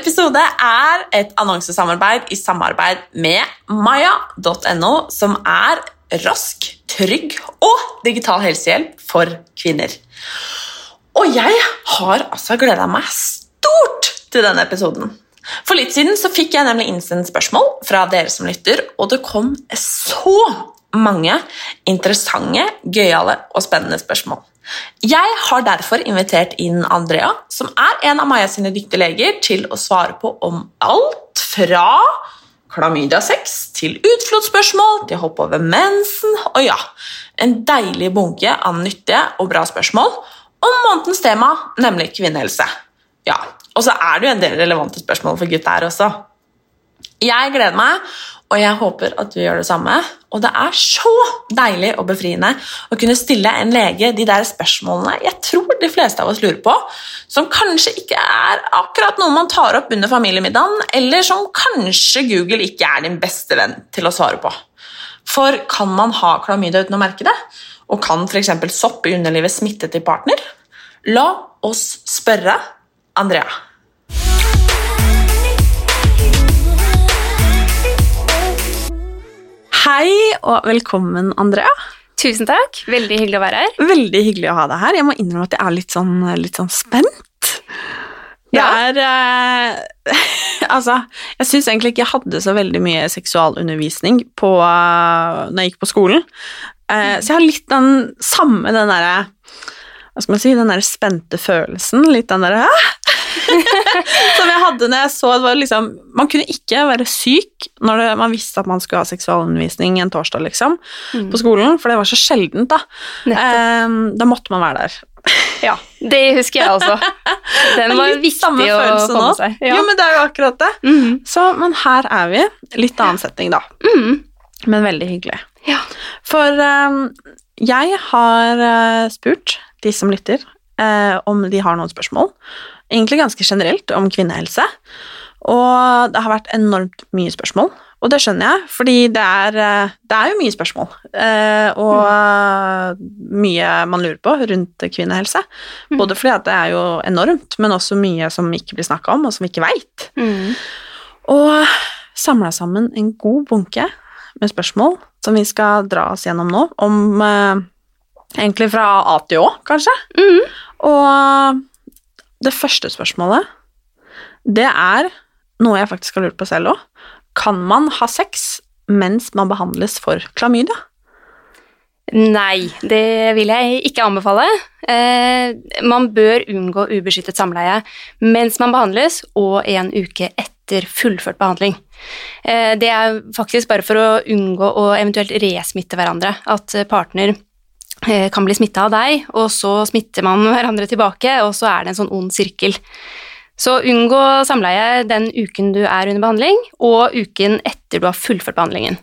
Episode er et annonsesamarbeid i samarbeid med maya.no, som er rask, trygg og digital helsehjelp for kvinner. Og jeg har altså gleda meg stort til denne episoden. For litt siden så fikk jeg nemlig innsendt spørsmål fra dere som lytter, og det kom så mange interessante, gøyale og spennende spørsmål. Jeg har derfor invitert inn Andrea, som er en av Maja sine dyktige leger, til å svare på om alt fra klamydia-sex til utflodspørsmål til hopp over mensen, og ja, en deilig bunke av nyttige og bra spørsmål om månedens tema, nemlig kvinnehelse. Ja, og så er det jo en del relevante spørsmål for gutt her også. Jeg gleder meg, og jeg håper at du gjør det samme. Og det er så deilig og befriende å kunne stille en lege de der spørsmålene jeg tror de fleste av oss lurer på, som kanskje ikke er akkurat noe man tar opp under familiemiddagen, eller som kanskje Google ikke er din beste venn til å svare på. For kan man ha klamydia uten å merke det? Og kan f.eks. sopp i underlivet smitte til partner? La oss spørre Andrea. Hei og velkommen, Andrea. Tusen takk. Veldig hyggelig å være her. Veldig hyggelig å ha deg her. Jeg må innrømme at jeg er litt sånn, litt sånn spent. Det Ja. er eh, Altså, jeg syns egentlig ikke jeg hadde så veldig mye seksualundervisning på, eh, når jeg gikk på skolen. Eh, så jeg har litt den samme den derre Hva skal man si, den derre spente følelsen. Litt den derre? Som jeg hadde når jeg så det var liksom Man kunne ikke være syk når det, man visste at man skulle ha seksualundervisning en torsdag, liksom, Mm. på skolen, for det var så sjeldent, da. Eh, da måtte man være der. Ja, det husker jeg også. Den var viktig å komme nå. seg. Ja. Jo, men det er jo akkurat det. Mm. Så, men her er vi. Litt annen setting, da. Mm. Men veldig hyggelig. Ja. For um, jeg har uh, spurt de som lytter, eh, om de har noen spørsmål. Egentlig ganske generelt om kvinnehelse. Og det har vært enormt mye spørsmål. Og det skjønner jeg, fordi det er, eh, det er jo mye spørsmål. eh, Og mye man lurer på rundt kvinnehelse. Mm. Både fordi at det er jo enormt, men også mye som ikke blir snakka om, og som vi ikke veit. Mhm. Og samla sammen en god bunke med spørsmål som vi skal dra oss gjennom nå, om eh, egentlig fra A til Å, kanskje. Mhm. Og det første spørsmålet, det er noe jeg faktisk har lurt på selv òg. Kan man ha sex mens man behandles for klamydia? Nei, det vil jeg ikke anbefale. Eh, man bør unngå ubeskyttet samleie mens man behandles, og en uke etter fullført behandling. Eh, det er faktisk bare for å unngå å eventuelt resmitte hverandre. At partner kan bli smitta av deg, og så smitter man hverandre tilbake, og så er det en sånn ond sirkel. Så unngå samleie den uken du er under behandling, og uken etter du har fullført behandlingen.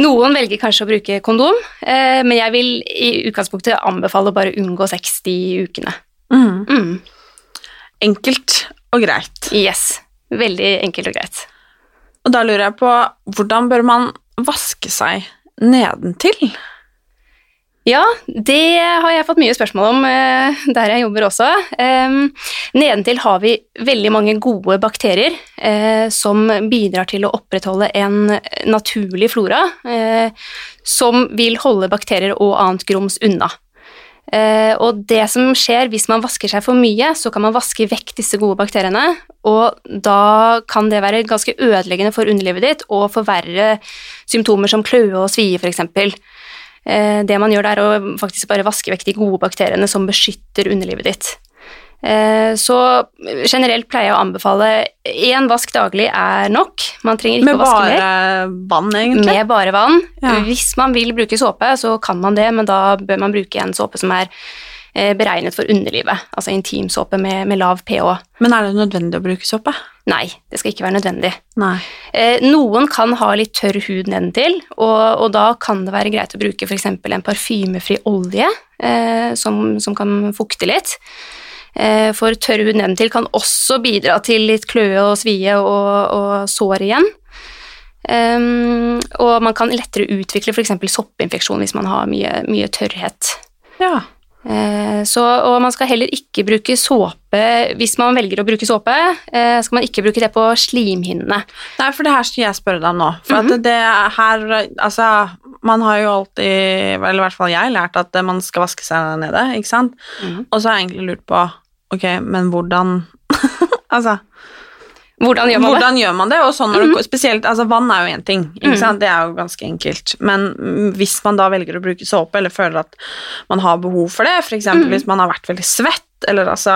Noen velger kanskje å bruke kondom, eh, men jeg vil i utgangspunktet anbefale å bare unngå sex de ukene. Mm. Mm. Enkelt og greit. Yes. Veldig enkelt og greit. Og da lurer jeg på hvordan bør man vaske seg nedentil? Ja, det har jeg fått mye spørsmål om eh, der jeg jobber også. Nedentil har vi veldig mange gode bakterier eh, som bidrar til å opprettholde en naturlig flora, eh, som vil holde bakterier og annet grums unna. Og det som skjer hvis man vasker seg for mye, så kan man vaske vekk disse gode bakteriene, og da kan det være ganske ødeleggende for underlivet ditt og forverre symptomer som kløe og svie, f.eks. Eh, det man gjør, det er å faktisk bare vaske vekk de gode bakteriene som beskytter underlivet ditt. Eh, Så generelt pleier jeg å anbefale én vask daglig er nok. Man trenger ikke å vaske mer. Med bare vann, egentlig? Med bare vann. Ja. Hvis man vil bruke såpe, så kan man det, men da bør man bruke en såpe som er beregnet for underlivet, altså intimsåpe med, med lav pH. Men er det nødvendig å bruke såpe? Nei, det skal ikke være nødvendig. Nei. Eh, noen kan ha litt tørr hud nedentil, og, og da kan det være greit å bruke f.eks. en parfymefri olje eh, som, som, kan fukte litt. Eh, for tørr hud nedentil kan også bidra til litt kløe og svie og, og sår igjen. Um, og man kan lettere utvikle f.eks. soppinfeksjon hvis man har mye, mye tørrhet. Ja. Eh, så, og man skal heller ikke bruke såpe Hvis man velger å bruke såpe, eh, skal man ikke bruke det på slimhinnene. Nei, for det her skal jeg spørre deg om nå. For Mhm. at det her Altså, man har jo alltid, eller i hvert fall jeg, lært at man skal vaske seg nede, ikke sant? Mhm. Og så har jeg egentlig lurt på Ok, men hvordan Altså, Hvordan gjør man det? hvordan gjør man det? Og sånn når det, spesielt, altså Vann er jo én ting, sant? det er jo ganske enkelt. Men mm, hvis man da velger å bruke såpe, eller føler at man har behov for det, f.eks. Mm. hvis man har vært veldig svett, eller altså,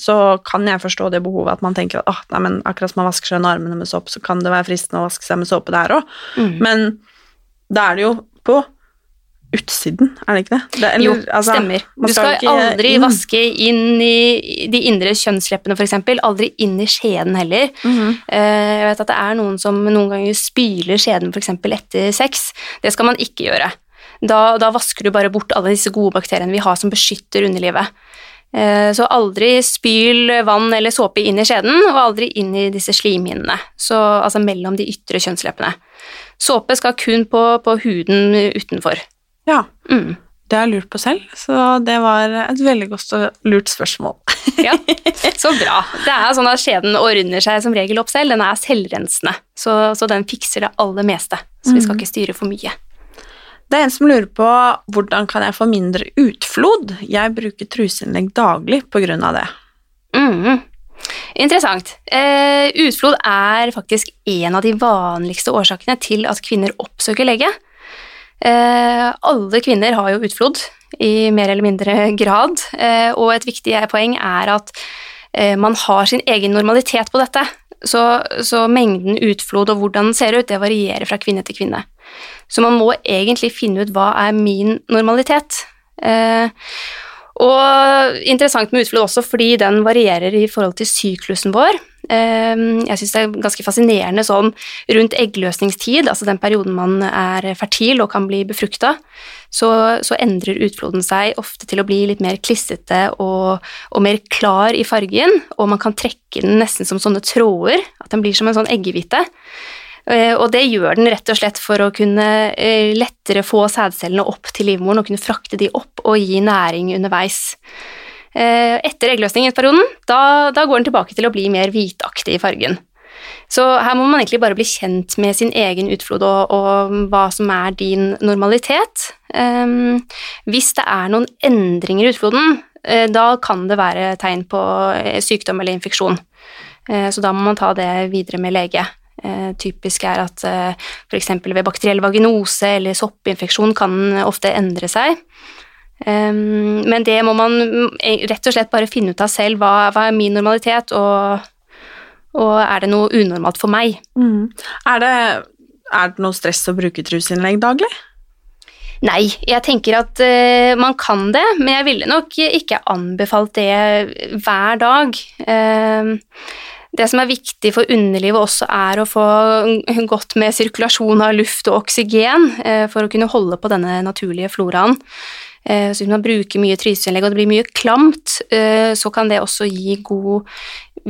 så kan jeg forstå det behovet at man tenker at oh, nei, men akkurat som man vasker seg under armene med såpe, så kan det være fristende å vaske seg med såpe der òg. Mm. Men da er det jo på utsiden, er det ikke det? det eller, Jo, altså, stemmer. Du skal ikke aldri inn. vaske inn i de indre kjønnsleppene, f.eks. Aldri inn i skjeden heller. Mm -hmm. Jeg vet at det er noen som noen ganger spyler skjeden f.eks. etter sex. Det skal man ikke gjøre. Da, da vasker du bare bort alle disse gode bakteriene vi har som beskytter underlivet. Eh, Så aldri spyl vann eller såpe inn i skjeden, og aldri inn i disse slimhinnene, så, altså mellom de ytre kjønnsleppene. Såpe skal kun på, på huden utenfor. Ja, Mm. det har jeg lurt på selv, så det var et veldig godt og lurt spørsmål. Ja, så bra. Det er sånn at skjeden ordner seg som regel opp selv. Den er selvrensende, så, så den fikser det aller meste. Så vi skal ikke styre for mye. Det er en som lurer på hvordan kan jeg få mindre utflod? Jeg bruker truseinnlegg daglig på grunn av det. Mm. Interessant. Eh, utflod er faktisk en av de vanligste årsakene til at kvinner oppsøker lege. Eh, alle kvinner har jo utflod i mer eller mindre grad, eh, og et viktig poeng er at eh, man har sin egen normalitet på dette. Så, så mengden utflod og hvordan den ser ut, det varierer fra kvinne til kvinne. Så man må egentlig finne ut hva er min normalitet. Og interessant med utflod også fordi den varierer i forhold til syklusen vår. Eh, Jeg syns det er ganske fascinerende sånn rundt eggløsningstid, altså den perioden man er fertil og kan bli befrukta, så, så endrer utfloden seg ofte til å bli litt mer klissete og, og mer klar i fargen, og man kan trekke den nesten som sånne tråder, at den blir som en sånn eggehvite. Eh, Og det gjør den rett og slett for å kunne eh, lettere få sædcellene opp til livmoren og kunne frakte de opp og gi næring underveis. Eh, Etter eggløsningsperioden, da, da går den tilbake til å bli mer hvitaktig i fargen. Så her må man egentlig bare bli kjent med sin egen utflod og, og hva som er din normalitet. Um, hvis det er noen endringer i utfloden, uh, da kan det være tegn på eh, sykdom eller infeksjon. Uh, så da må man ta det videre med lege. Uh, typisk er at f.eks. ved bakteriell vaginose eller soppinfeksjon kan ofte endre seg. Um, men det må man mm, rett og slett bare finne ut av selv. Hva, hva er min normalitet, og, og er det noe unormalt for meg? Er, det, er det noe stress å bruke truseinnlegg daglig? Nei, jeg tenker at uh, man kan det, men jeg ville nok ikke anbefalt det hver dag. Eh, det som er viktig for underlivet også, er å få godt med sirkulasjon av luft og oksygen eh, for å kunne holde på denne naturlige floraen. Eh, så hvis man bruker mye tryseinnlegg og det blir mye klamt, eh, så kan det også gi god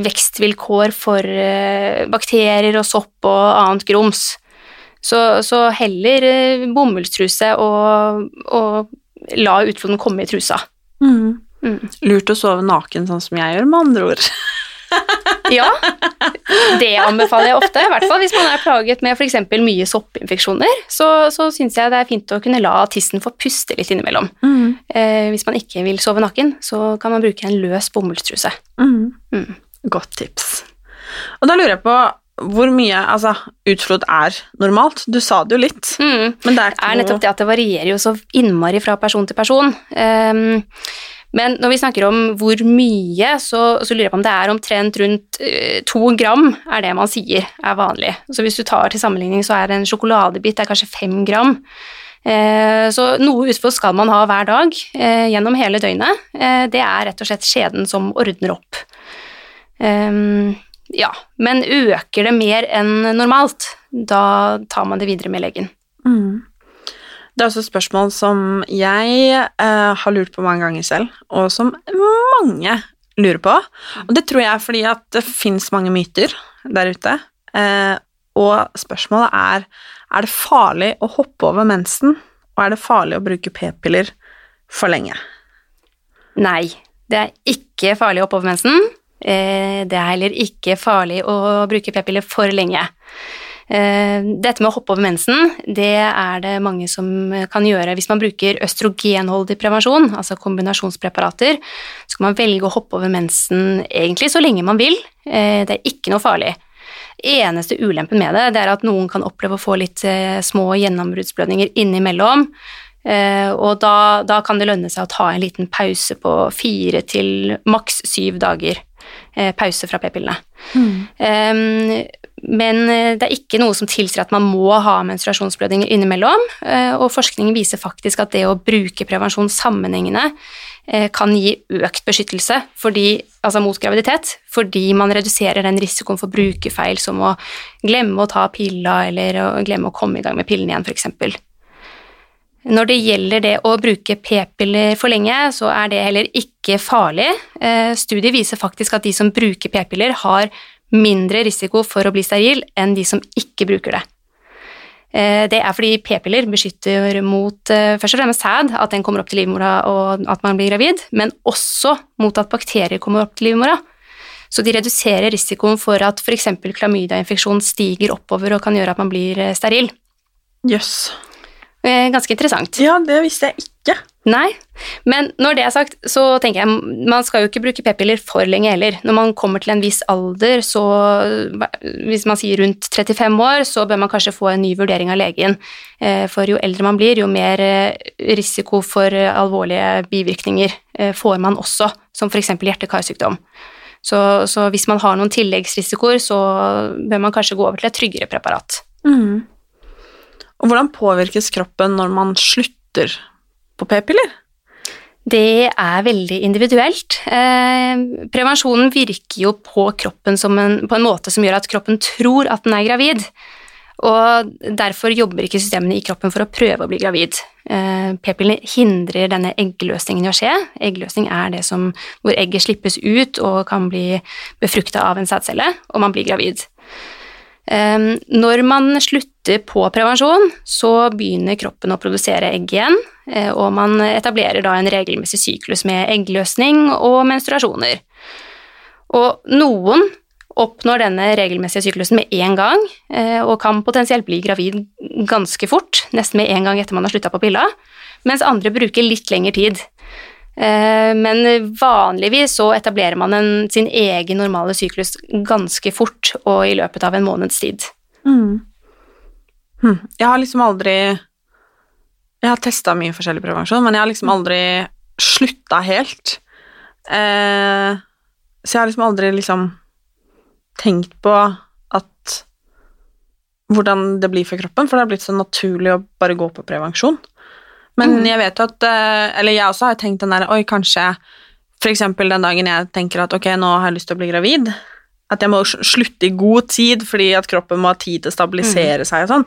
vekstvilkår for eh, bakterier og sopp og annet grums. Så, så heller bomullstruse og, og la utfloden komme i trusa. Mm. Lurt å sove naken, sånn som jeg gjør, med andre ord. Ja, det anbefaler jeg ofte. I hvert fall hvis man er plaget med f.eks. mye soppinfeksjoner. Så, så syns jeg det er fint å kunne la tissen få puste litt innimellom. Eh, hvis man ikke vil sove naken, så kan man bruke en løs bomullstruse. Mm. Godt tips. Og da lurer jeg på hvor mye altså, utflod er normalt. Du sa det jo litt, Mm. men det er ikke er nettopp det at det varierer jo så innmari fra person til person. Ehm, Men når vi snakker om hvor mye, så, så lurer jeg på om det er omtrent rundt eh, to gram er det man sier er vanlig. Så hvis du tar til sammenligning, så er en sjokoladebit er kanskje fem gram. Eh, så noe utfor skal man ha hver dag eh, gjennom hele døgnet. Det er rett og slett skjeden som ordner opp. Ehm, ja, men øker det mer enn normalt, da tar man det videre med legen. Mm. Det er også spørsmål som jeg eh, har lurt på mange ganger selv, og som mange lurer på. Og det tror jeg er fordi at det fins mange myter der ute. Eh, og spørsmålet er er det farlig å hoppe over mensen, og er det farlig å bruke p-piller for lenge? Nei, det er ikke farlig å hoppe over mensen. Eh, det er heller ikke farlig å bruke p-piller for lenge. Eh, dette med å hoppe over mensen, det er det mange som kan gjøre hvis man bruker østrogenholdig prevensjon, altså kombinasjonspreparater. Så kan man velge å hoppe over mensen egentlig så lenge man vil. Eh, det er ikke noe farlig. Eneste ulempen med det, det er at noen kan oppleve å få litt eh, små gjennombruddsblødninger innimellom. Og da, da, kan det lønne seg å ta en liten pause på fire til maks syv dager. Pause fra p-pillene. Mm. Men eh, det er ikke noe som tilsier at man må ha menstruasjonsblødninger innimellom, eh, og forskningen viser faktisk at det å bruke prevensjon sammenhengende eh, kan gi økt beskyttelse fordi, altså mot graviditet, fordi man reduserer den risikoen for brukerfeil som å glemme å ta pilla eller å glemme å komme i gang med pillene igjen, f.eks. Når det gjelder det å bruke p-piller for lenge, så er det heller ikke farlig. Studier viser faktisk at de som bruker p-piller, har mindre risiko for å bli steril enn de som ikke bruker det. Eh, det er fordi p-piller beskytter mot eh, først og fremst sæd, at den kommer opp til livmora og at man blir gravid, men også mot at bakterier kommer opp til livmora. Så de reduserer risikoen for at f.eks. klamydiainfeksjon stiger oppover og kan gjøre at man blir eh, steril. Jøss. Yes. Ganske interessant. Ja, det visste jeg ikke. Nei, men når det er sagt, så tenker jeg man skal jo ikke bruke p-piller for lenge heller. Når man kommer til en viss alder, så hvis man sier rundt 35 år, så bør man kanskje få en ny vurdering av legen. Eh, for jo eldre man blir, jo mer eh, risiko for alvorlige bivirkninger eh, får man også, som f.eks. hjerte-karsykdom. Så, så, hvis man har noen tilleggsrisikoer, så bør man kanskje gå over til et tryggere preparat. Mm. Og hvordan påvirkes kroppen når man slutter på p-piller? Det er veldig individuelt. Eh, prevensjonen virker jo på kroppen en, på en måte som gjør at kroppen tror at den er gravid. Og derfor jobber ikke systemene i kroppen for å prøve å bli gravid. Eh, p-pillene hindrer denne eggløsningen i å skje. Eggløsning er det som, hvor egget slippes ut og kan bli befrukta av en sædcelle, og man blir gravid. Ehm, når man slutter på prevensjon, så begynner kroppen å produsere egg igjen, eh, og man etablerer da en regelmessig syklus med eggløsning og menstruasjoner. Og noen oppnår denne regelmessige syklusen med én gang, eh, og kan potensielt bli gravid ganske fort, nesten med en gang etter man har slutta på pilla, mens andre bruker litt lengre tid. Eh, men vanligvis så etablerer man en, sin egen normale syklus ganske fort og i løpet av en måneds tid. Mm. Hm. Jeg har liksom aldri Jeg har testa mye forskjellig prevensjon, men jeg har liksom aldri slutta helt. Eh, så jeg har liksom aldri liksom tenkt på at hvordan det blir for kroppen, for det har blitt så naturlig å bare gå på prevensjon. Men mm. jeg vet at eh, Eller jeg også har tenkt den der Oi, kanskje f.eks. den dagen jeg tenker at ok, nå har jeg lyst til å bli gravid, at jeg må slutte i god tid fordi at kroppen må ha tid til å stabilisere mm. seg og sånn.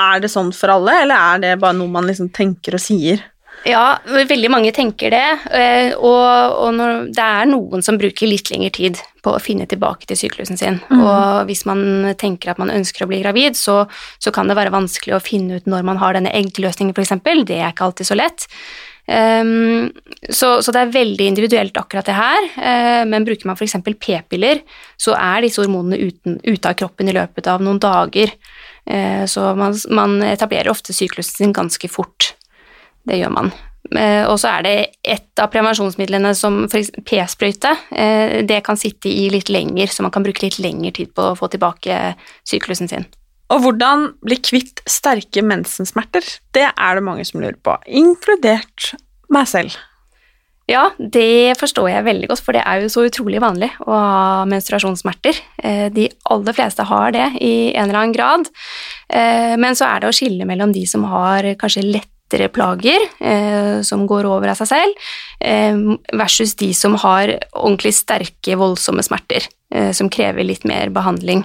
Er det sånn for alle, eller er det bare noe man liksom tenker og sier? Ja, veldig mange tenker det. Eh, og, og når, det er noen som bruker litt lengre tid på å finne tilbake til syklusen sin. Mm. Og hvis man tenker at man ønsker å bli gravid, så, så, kan det være vanskelig å finne ut når man har denne eggløsningen, f.eks. Det er ikke alltid så lett. Um, så, så, det er veldig individuelt akkurat det her, uh, men bruker man f.eks. p-piller, så er disse hormonene uten, ute av kroppen i løpet av noen dager. Uh, så man, man etablerer ofte syklusen sin ganske fort. Det gjør man. Eh, og så er det et av prevensjonsmidlene som p-sprøyte. Eh, det kan sitte i litt lenger, så man kan bruke litt lengre tid på å få tilbake syklusen sin. Og hvordan bli kvitt sterke mensensmerter? Det er det mange som lurer på, inkludert meg selv. Ja, det forstår jeg veldig godt, for det er jo så utrolig vanlig å ha menstruasjonssmerter. Eh, de aller fleste har det i en eller annen grad, men så er det å skille mellom de som har kanskje lettere plager, eh, som går over av seg selv, versus de som har ordentlig sterke, voldsomme smerter, som krever litt mer behandling.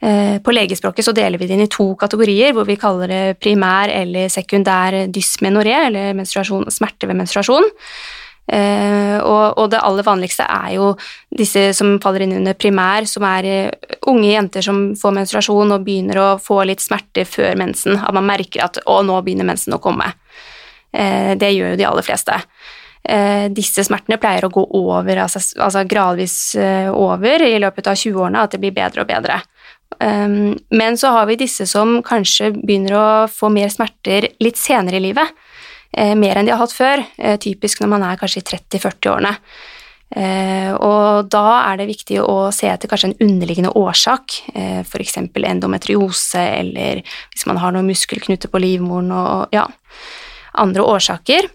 På legespråket så deler vi det inn i to kategorier, hvor vi kaller det primær eller sekundær dysmenoré, eller smerte ved menstruasjon. Uh, og, og, det aller vanligste er jo disse som faller inn under primær, som er uh, unge jenter som får menstruasjon og begynner å få litt smerter før mensen. At man merker at 'å, nå begynner mensen å komme'. Uh, det gjør jo de aller fleste. disse smertene pleier å gå over, altså, altså gradvis over i løpet av 20-årene, at det blir bedre og bedre. Um, men så har vi disse som kanskje begynner å få mer smerter litt senere i livet mer enn de har hatt før, eh, typisk når man er kanskje i 30-40-årene. Eh, og da er det viktig å se etter kanskje en underliggende årsak, eh, f.eks. endometriose, eller hvis man har noen muskelknuter på livmoren og ja, andre årsaker.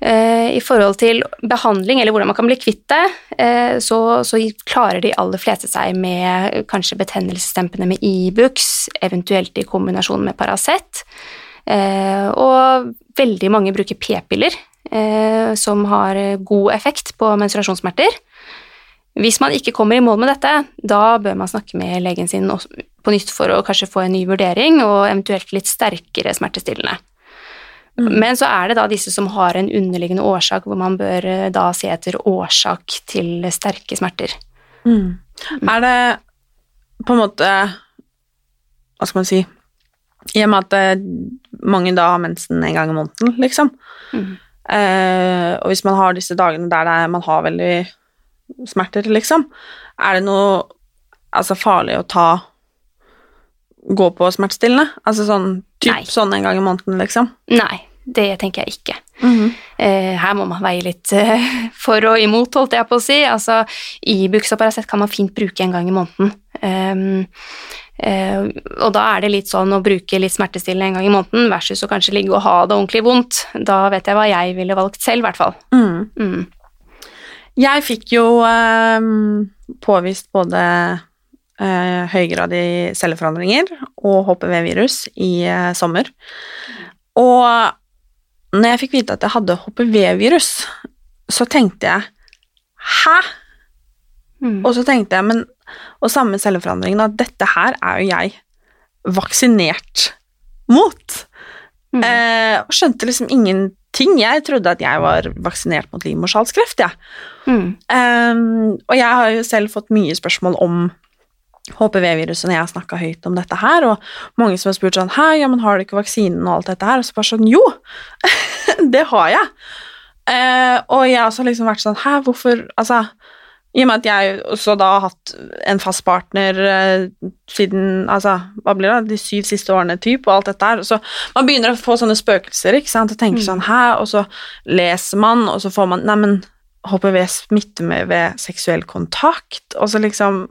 Eh, I forhold til behandling, eller hvordan man kan bli kvitt det, eh, så, så, klarer de aller fleste seg med kanskje betennelsesdempende med Ibux, e eventuelt i kombinasjon med Paracet. Eh, og veldig mange bruker p-piller, eh, som har god effekt på menstruasjonssmerter. Hvis man ikke kommer i mål med dette, da bør man snakke med legen sin på nytt for å kanskje få en ny vurdering, og eventuelt litt sterkere smertestillende. Mm. Men så er det da disse som har en underliggende årsak, hvor man bør eh, da se etter årsak til sterke smerter. Mm. Er det på en måte Hva skal man si i og med at mange da har mensen en gang i måneden, liksom. Mm. Eh, og hvis man har disse dagene der er, man har veldig smerter, liksom, er det noe altså, farlig å ta Gå på smertestillende? Altså sånn typ sånn en gang i måneden, liksom? Nei, det tenker jeg ikke. Mm -hmm. eh, her må man veie litt eh, for og imot, holdt jeg på å si. Altså, Ibux og Paracet kan man fint bruke en gang i måneden. Um, Uh, og da er det litt sånn å bruke litt smertestillende en gang i måneden versus å kanskje ligge og ha det ordentlig vondt. Da vet jeg hva jeg ville valgt selv, i hvert fall. Mm. Mm. Jeg fikk jo eh, påvist både eh, høygradig celleforandringer og HPV-virus i sommer. Og når jeg fikk vite at jeg hadde HPV-virus, så tenkte jeg Hæ? Mm. Og så tenkte jeg, men og samme celleforandringen, at dette her er jo jeg vaksinert mot. Mm. Eh, skjønte liksom ingenting. Jeg trodde at jeg var vaksinert mot livmorsalskreft, jeg. Ja. Mm. Eh, og jeg har jo selv fått mye spørsmål om HPV-viruset når jeg har snakka høyt om dette her, og mange som har spurt sånn Hei, ja, men har du ikke vaksinen og alt dette her? Og så bare sånn Jo, det har jeg. Eh, og jeg har også liksom vært sånn Hæ, hvorfor Altså i og med at jeg også da har hatt en fast partner eh, siden altså, hva blir det, de syv siste årene typ, og alt dette her. Så man begynner å få sånne spøkelser ikke sant, og tenker mm. sånn Hæ? Og så leser man, og så får man Neimen, HPV smitter med ved seksuell kontakt, og så liksom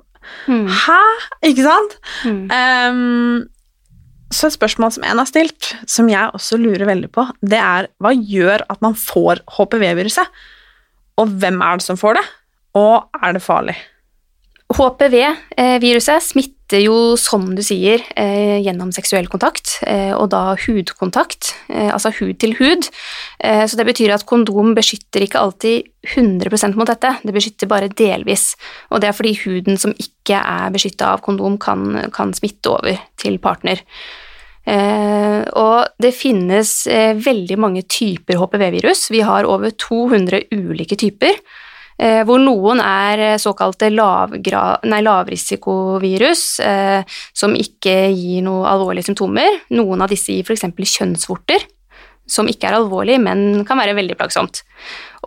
mm. Hæ? Ikke sant? Mm. Um, så et spørsmål som en har stilt, som jeg også lurer veldig på, det er hva gjør at man får HPV-viruset? Og hvem er det som får det? Og er det farlig? HPV-viruset smitter jo, som du sier, eh, gjennom seksuell kontakt, eh, og da hudkontakt, eh, altså hud til hud. Så det betyr at kondom beskytter ikke alltid 100% mot dette, det beskytter bare delvis. Og det er fordi huden som ikke er beskytta av kondom, kan, kan, smitte over til partner. Og det finnes veldig mange typer HPV-virus. Vi har over 200 ulike typer. Eh, hvor noen er eh, såkalte lavrisikovirus eh, som ikke gir noen alvorlige symptomer. Noen av disse gir f.eks. kjønnsvorter, som ikke er alvorlig, men kan være veldig plagsomt.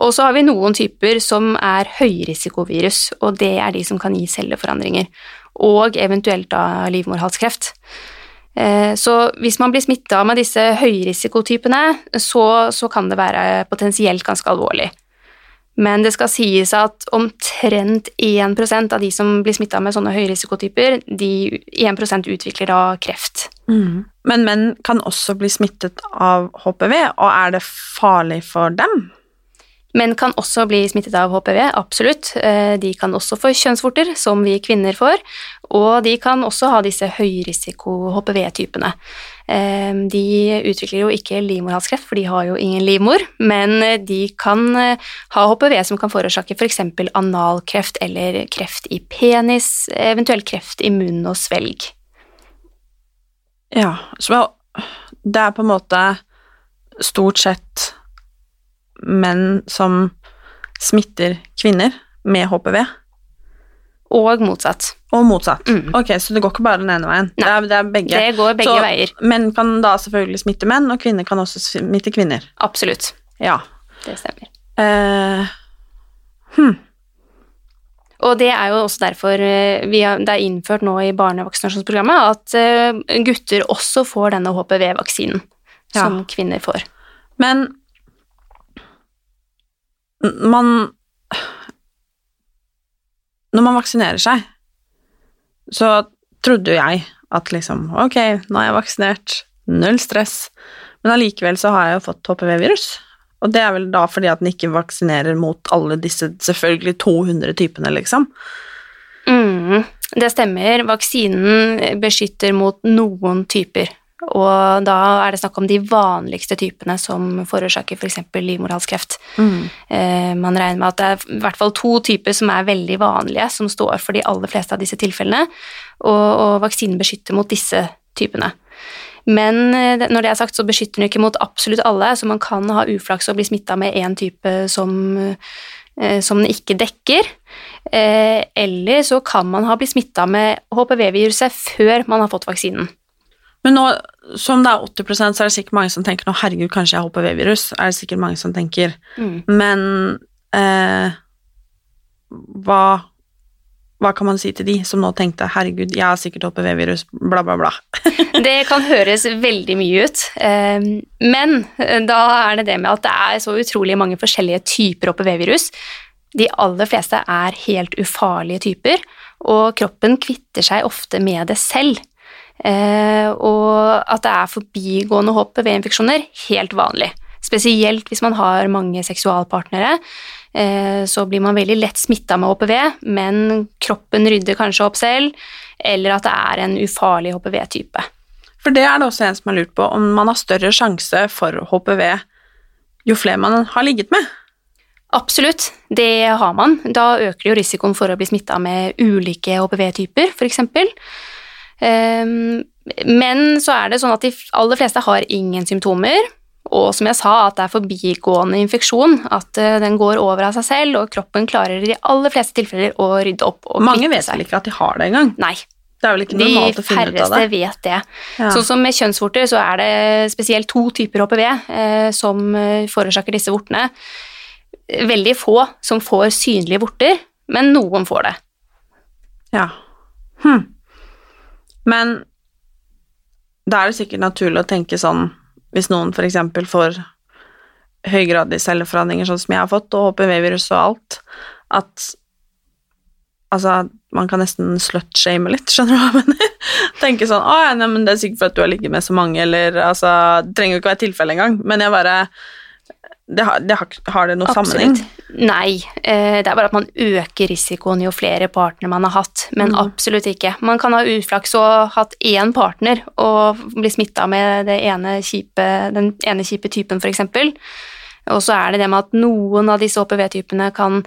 Og så har vi noen typer som er høyrisikovirus, og det er de som kan gi celleforandringer. Og eventuelt da livmorhalskreft. Så hvis man blir smitta med disse høyrisikotypene, så, så kan det være potensielt ganske alvorlig. Men det skal sies at omtrent 1% av de som blir smitta med sånne høyrisikotyper, de 1 utvikler da kreft. Mm. Men menn kan også bli smittet av HPV, og er det farlig for dem? Menn kan også bli smittet av HPV, absolutt. Eh, De kan også få kjønnsvorter, som vi kvinner får, og de kan også ha disse høyrisiko-HPV-typene. Eh, De utvikler jo ikke livmorhalskreft, for de har jo ingen livmor, men de kan eh, ha HPV som kan forårsake f.eks. analkreft eller kreft i penis, eventuelt kreft i munn og svelg. Ja, så det er på en måte stort sett menn som smitter kvinner med HPV, Og motsatt. og motsatt. Mm. Ok, så det går ikke bare den ene veien. Det er, det er begge. Det går begge Så veier. Menn kan da selvfølgelig smitte menn, og kvinner kan også smitte kvinner. Absolutt. Ja. Det stemmer. Eh, Og det er jo også derfor eh, vi har, det er innført nå i barnevaksinasjonsprogrammet at eh, gutter også får denne HPV-vaksinen Ja. som kvinner får. men man Når man vaksinerer seg, så trodde jo jeg at liksom Ok, nå er jeg vaksinert, null stress. Men allikevel så har jeg jo fått HPV-virus. Og det er vel da fordi at den ikke vaksinerer mot alle disse selvfølgelig 200 typene, liksom. Mm, det stemmer. Vaksinen beskytter mot noen typer. Og da er det snakk om de vanligste typene som forårsaker f.eks. livmorhalskreft. Mm. man regner med at det er i hvert fall to typer som er veldig vanlige, som står for de aller fleste av disse tilfellene, og, og vaksinen beskytter mot disse typene. Men eh, når det er sagt, så beskytter den ikke mot absolutt alle, så man kan ha uflaks og bli smitta med én type som, eh, som den ikke dekker. Eh, eller så kan man ha blitt smitta med HPV-viruset før man har fått vaksinen. Men nå som det er 80 så er det sikkert mange som tenker nå, herregud, kanskje jeg har HPV-virus. Er det sikkert mange som tenker. Mm. Men eh, hva, hva kan man si til de som nå tenkte herregud, jeg har sikkert HPV-virus, bla, bla, bla. Det kan høres veldig mye ut, eh, men da er det det med at det er så utrolig mange forskjellige typer HPV-virus. De aller fleste er helt ufarlige typer, og kroppen kvitter seg ofte med det selv. Eh, og at det er forbigående HPV-infeksjoner, helt vanlig. Spesielt hvis man har mange seksualpartnere, eh, så blir man veldig lett smitta med HPV, men kroppen rydder kanskje opp selv, eller at det er en ufarlig HPV-type. For det er det også en som har lurt på, om man har større sjanse for HPV jo flere man har ligget med. Absolutt, det har man. Da øker jo risikoen for å bli smitta med ulike HPV-typer, f.eks. Um, men så er det sånn at de aller fleste har ingen symptomer, og som jeg sa, at det er forbigående infeksjon, at eh, den går over av seg selv, og kroppen klarer i de aller fleste tilfeller å rydde opp og Mange vet vel ikke at de har det engang. Nei, Det er vel ikke de normalt å finne ut av færreste det. vet det. Ja. Sånn som med kjønnsvorter, så er det spesielt to typer HPV eh, som eh, forårsaker disse vortene. Veldig få som får synlige vorter, men noen får det. Ja. Hm. Men da er det sikkert naturlig å tenke sånn hvis noen eksempel får høygradige celleforandringer sånn som jeg har fått, og HPV-virus og alt, at altså, man kan nesten slutshame litt, skjønner du hva jeg mener? Tenke sånn, å ja, nei, men det er sikkert fordi du har ligget med så mange, eller altså, det trenger jo ikke være tilfelle engang, men jeg bare, det har det, har, har det noe sammenheng? Nei, eh, det er bare at man øker risikoen jo flere partnere man har hatt, men Mm. absolutt ikke. Man kan ha uflaks og hatt én partner og bli smitta med det ene kjipe, den ene kjipe typen, f.eks. Og så er det det med at noen av disse HPV-typene kan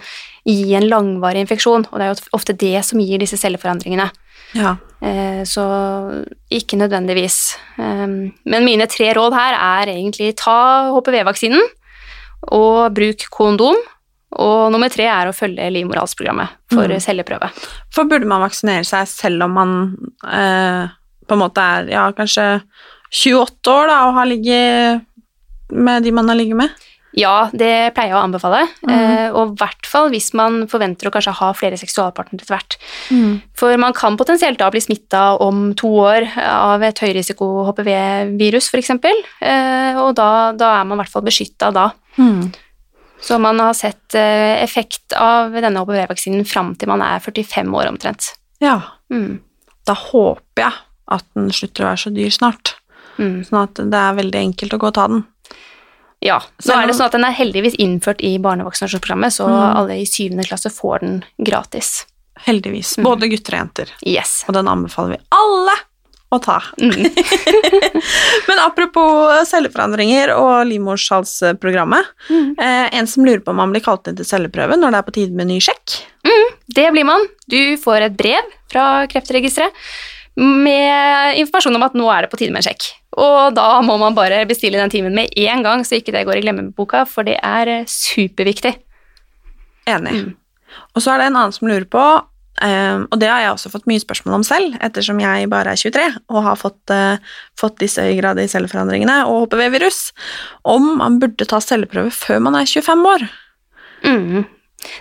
gi en langvarig infeksjon, og det er jo ofte det som gir disse celleforandringene. Ja. Eh, Så ikke nødvendigvis. Eh, Men mine tre råd her er egentlig ta HPV-vaksinen, og bruk kondom. Og nummer tre er å følge livmorhalsprogrammet for Mm. celleprøve. For burde man vaksinere seg selv om man eh, på en måte er ja, kanskje 28 år da, og har ligget med de man har ligget med? Ja, det pleier jeg å anbefale, Mm. eh, og i hvert fall hvis man forventer å kanskje ha flere seksualpartnere etter hvert. For man kan potensielt da bli smitta om to år av et høyrisiko HPV-virus f.eks., eh, og da, da er man i hvert fall beskytta da. Mm. Så man har sett eh, effekt av denne HPV-vaksinen fram til man er 45 år omtrent. Ja, Mm. da håper jeg at den slutter å være så dyr snart, Mm. sånn at det er veldig enkelt å gå og ta den. Ja, så er det sånn at Den er heldigvis innført i barnevaksinasjonsprogrammet, så Mm. alle i syvende klasse får den gratis. Heldigvis. Mm. Både gutter og jenter. Yes. Og den anbefaler vi alle å ta. Mm. Men apropos celleforandringer og livmorshalsprogrammet. Mm. Eh, en som lurer på om man blir kalt inn til celleprøve når det er på tide med ny sjekk. Det blir man. Du får et brev fra Kreftregisteret med informasjon om at nå er det på tide med en sjekk. Og da må man bare bestille den timen med en gang, så ikke det går i glemmeboka, for det er eh, superviktig. Enig. Mm. Og så er det en annen som lurer på, eh, og det har jeg også fått mye spørsmål om selv, ettersom jeg bare er 23 og har fått, uh, fått disse øyegradige celleforandringene og HPV-virus, om man burde ta celleprøve før man er 25 år. Mm.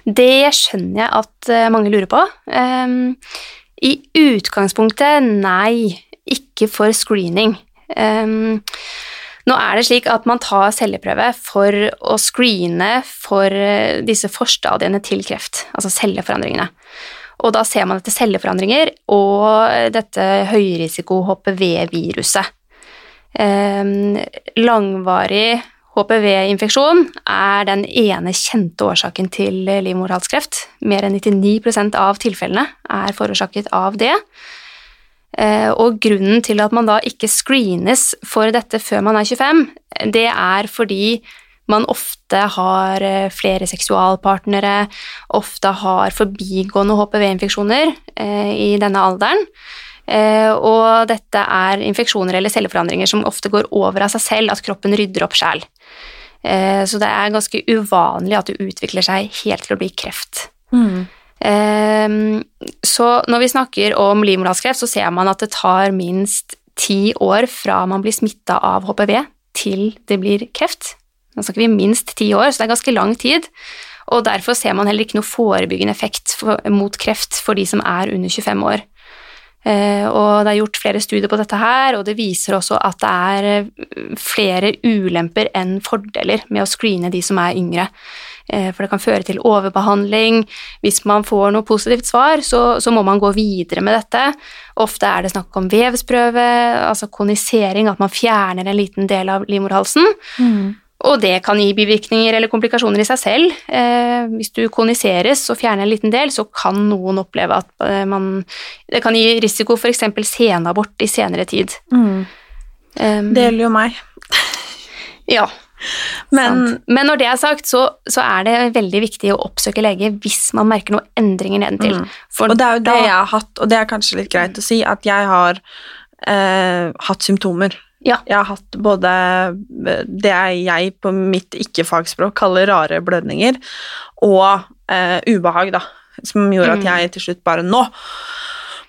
Det skjønner jeg at eh, mange lurer på. Um, I utgangspunktet nei, ikke for screening. Um, nå er det slik at man tar celleprøve for å screene for eh, disse forstadiene til kreft, altså celleforandringene. Og da ser man etter celleforandringer og dette høyrisiko-HPV-viruset. Ehm, langvarig HPV-infeksjon er den ene kjente årsaken til livmorhalskreft. Mer enn 99% av tilfellene er forårsaket av det. Eh, Og grunnen til at man da ikke screenes for dette før man er 25, det er fordi man ofte har eh, flere seksualpartnere, ofte har forbigående HPV-infeksjoner eh, i denne alderen. Eh, og dette er infeksjoner eller celleforandringer som ofte går over av seg selv, at kroppen rydder opp sjæl. Eh, så det er ganske uvanlig at det utvikler seg helt til å bli kreft. Mm. så når vi snakker om livmorhalskreft, så ser man at det tar minst ti år fra man blir smitta av HPV til det blir kreft. Nå snakker vi minst ti år, så det er ganske lang tid. Og derfor ser man heller ikke noe forebyggende effekt mot kreft for de som er under 25 år. Eh, og det er gjort flere studier på dette her, og det viser også at det er eh, flere ulemper enn fordeler med å screene de som er yngre. Eh, for det kan føre til overbehandling. Hvis man får noe positivt svar, så, så må man gå videre med dette. Ofte er det snakk om vevsprøve, altså konisering, at man fjerner en liten del av livmorhalsen. Og det kan gi bivirkninger eller komplikasjoner i seg selv. Eh, hvis du koniseres og fjerner en liten del, så kan noen oppleve at eh, man Det kan gi risiko for eksempel senabort i senere tid. Um, Det gjelder jo meg. ja, Men. Men når det er sagt, så, så er det veldig viktig å oppsøke lege hvis man merker noen endringer nedentil. Mm. Og det er jo det jeg har hatt, og det er kanskje litt greit å si, at jeg har eh, hatt symptomer. Ja. Jeg har hatt både det jeg på mitt ikke-fagspråk kaller rare blødninger, og eh, ubehag, da, som gjorde at Mm. jeg til slutt bare Nå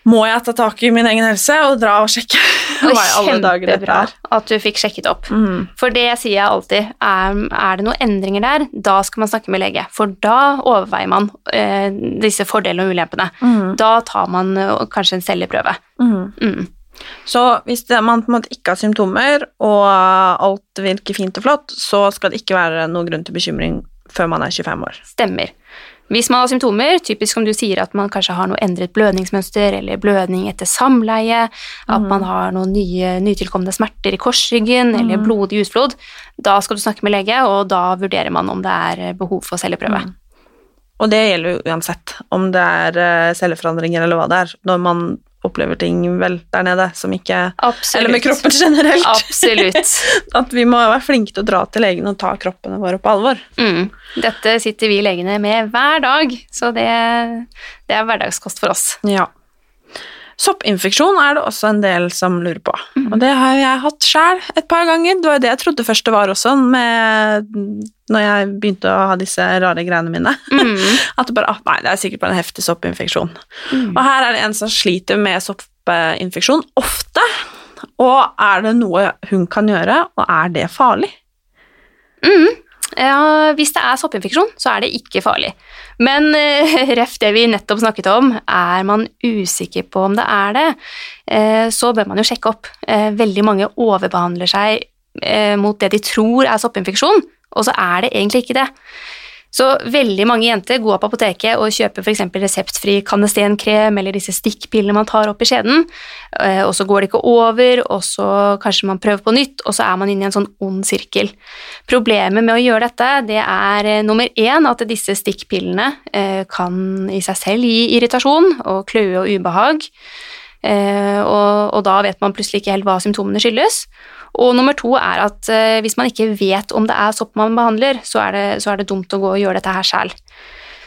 må jeg ta tak i min egen helse og dra og sjekke hva i alle dager dette kjempebra er. at du fikk sjekket opp. Mm. For det sier jeg alltid. Er, er det noen endringer der, da skal man snakke med lege. For da overveier man eh, disse fordelene og ulempene. Mm. Da tar man eh, kanskje en celleprøve. Mm. Mm. Så hvis det, man på en måte ikke har symptomer, og alt virker fint og flott, så skal det ikke være noen grunn til bekymring før man er 25 år. Stemmer. Hvis man har symptomer, typisk om du sier at man kanskje har noe endret blødningsmønster eller blødning etter samleie, at man har noen nye, nytilkomne smerter i korsryggen eller blodig utflod, da skal du snakke med lege, og da vurderer man om det er behov for celleprøve. Og det gjelder jo uansett, om det er eh, celleforandringer eller hva det er, når man opplever ting vel der nede som ikke Absolutt. Eller med kroppen generelt. Absolutt. At vi må være flinke til å dra til legen og ta kroppene våre på alvor. Mm. Dette sitter vi legene med hver dag, så det, det er hverdagskost for oss. Ja. Soppinfeksjon er det også en del som lurer på. Og det har jeg hatt sjæl et par ganger. Det var jo det jeg trodde først det var også, med, når jeg begynte å ha disse rare greiene mine. Mm. At det bare ah, Nei, det er sikkert bare en heftig soppinfeksjon. Mm. Og her er det en som sliter med soppinfeksjon ofte. Og er det noe hun kan gjøre, og er det farlig? Mm. Ja, hvis det er soppinfeksjon, så er det ikke farlig. Men eh, ref det vi nettopp snakket om, er man usikker på om det er det, eh, så bør man jo sjekke opp. Eh, veldig mange overbehandler seg mot det de tror er soppinfeksjon, og så er det egentlig ikke det. Så veldig mange jenter går på apoteket og kjøper f.eks. reseptfri kanestenkrem eller disse stikkpillene man tar opp i skjeden, eh, og så går det ikke over, og så kanskje man prøver på nytt, og så er man inne i en sånn ond sirkel. Problemet med å gjøre dette, det er eh, nummer én at disse stikkpillene eh, kan i seg selv gi irritasjon og kløe og ubehag. Og, og, da vet man plutselig ikke helt hva symptomene skyldes. Og nummer to er at eh, hvis man ikke vet om det er sopp man behandler, så er det, så er det dumt å gå og gjøre dette her sjæl.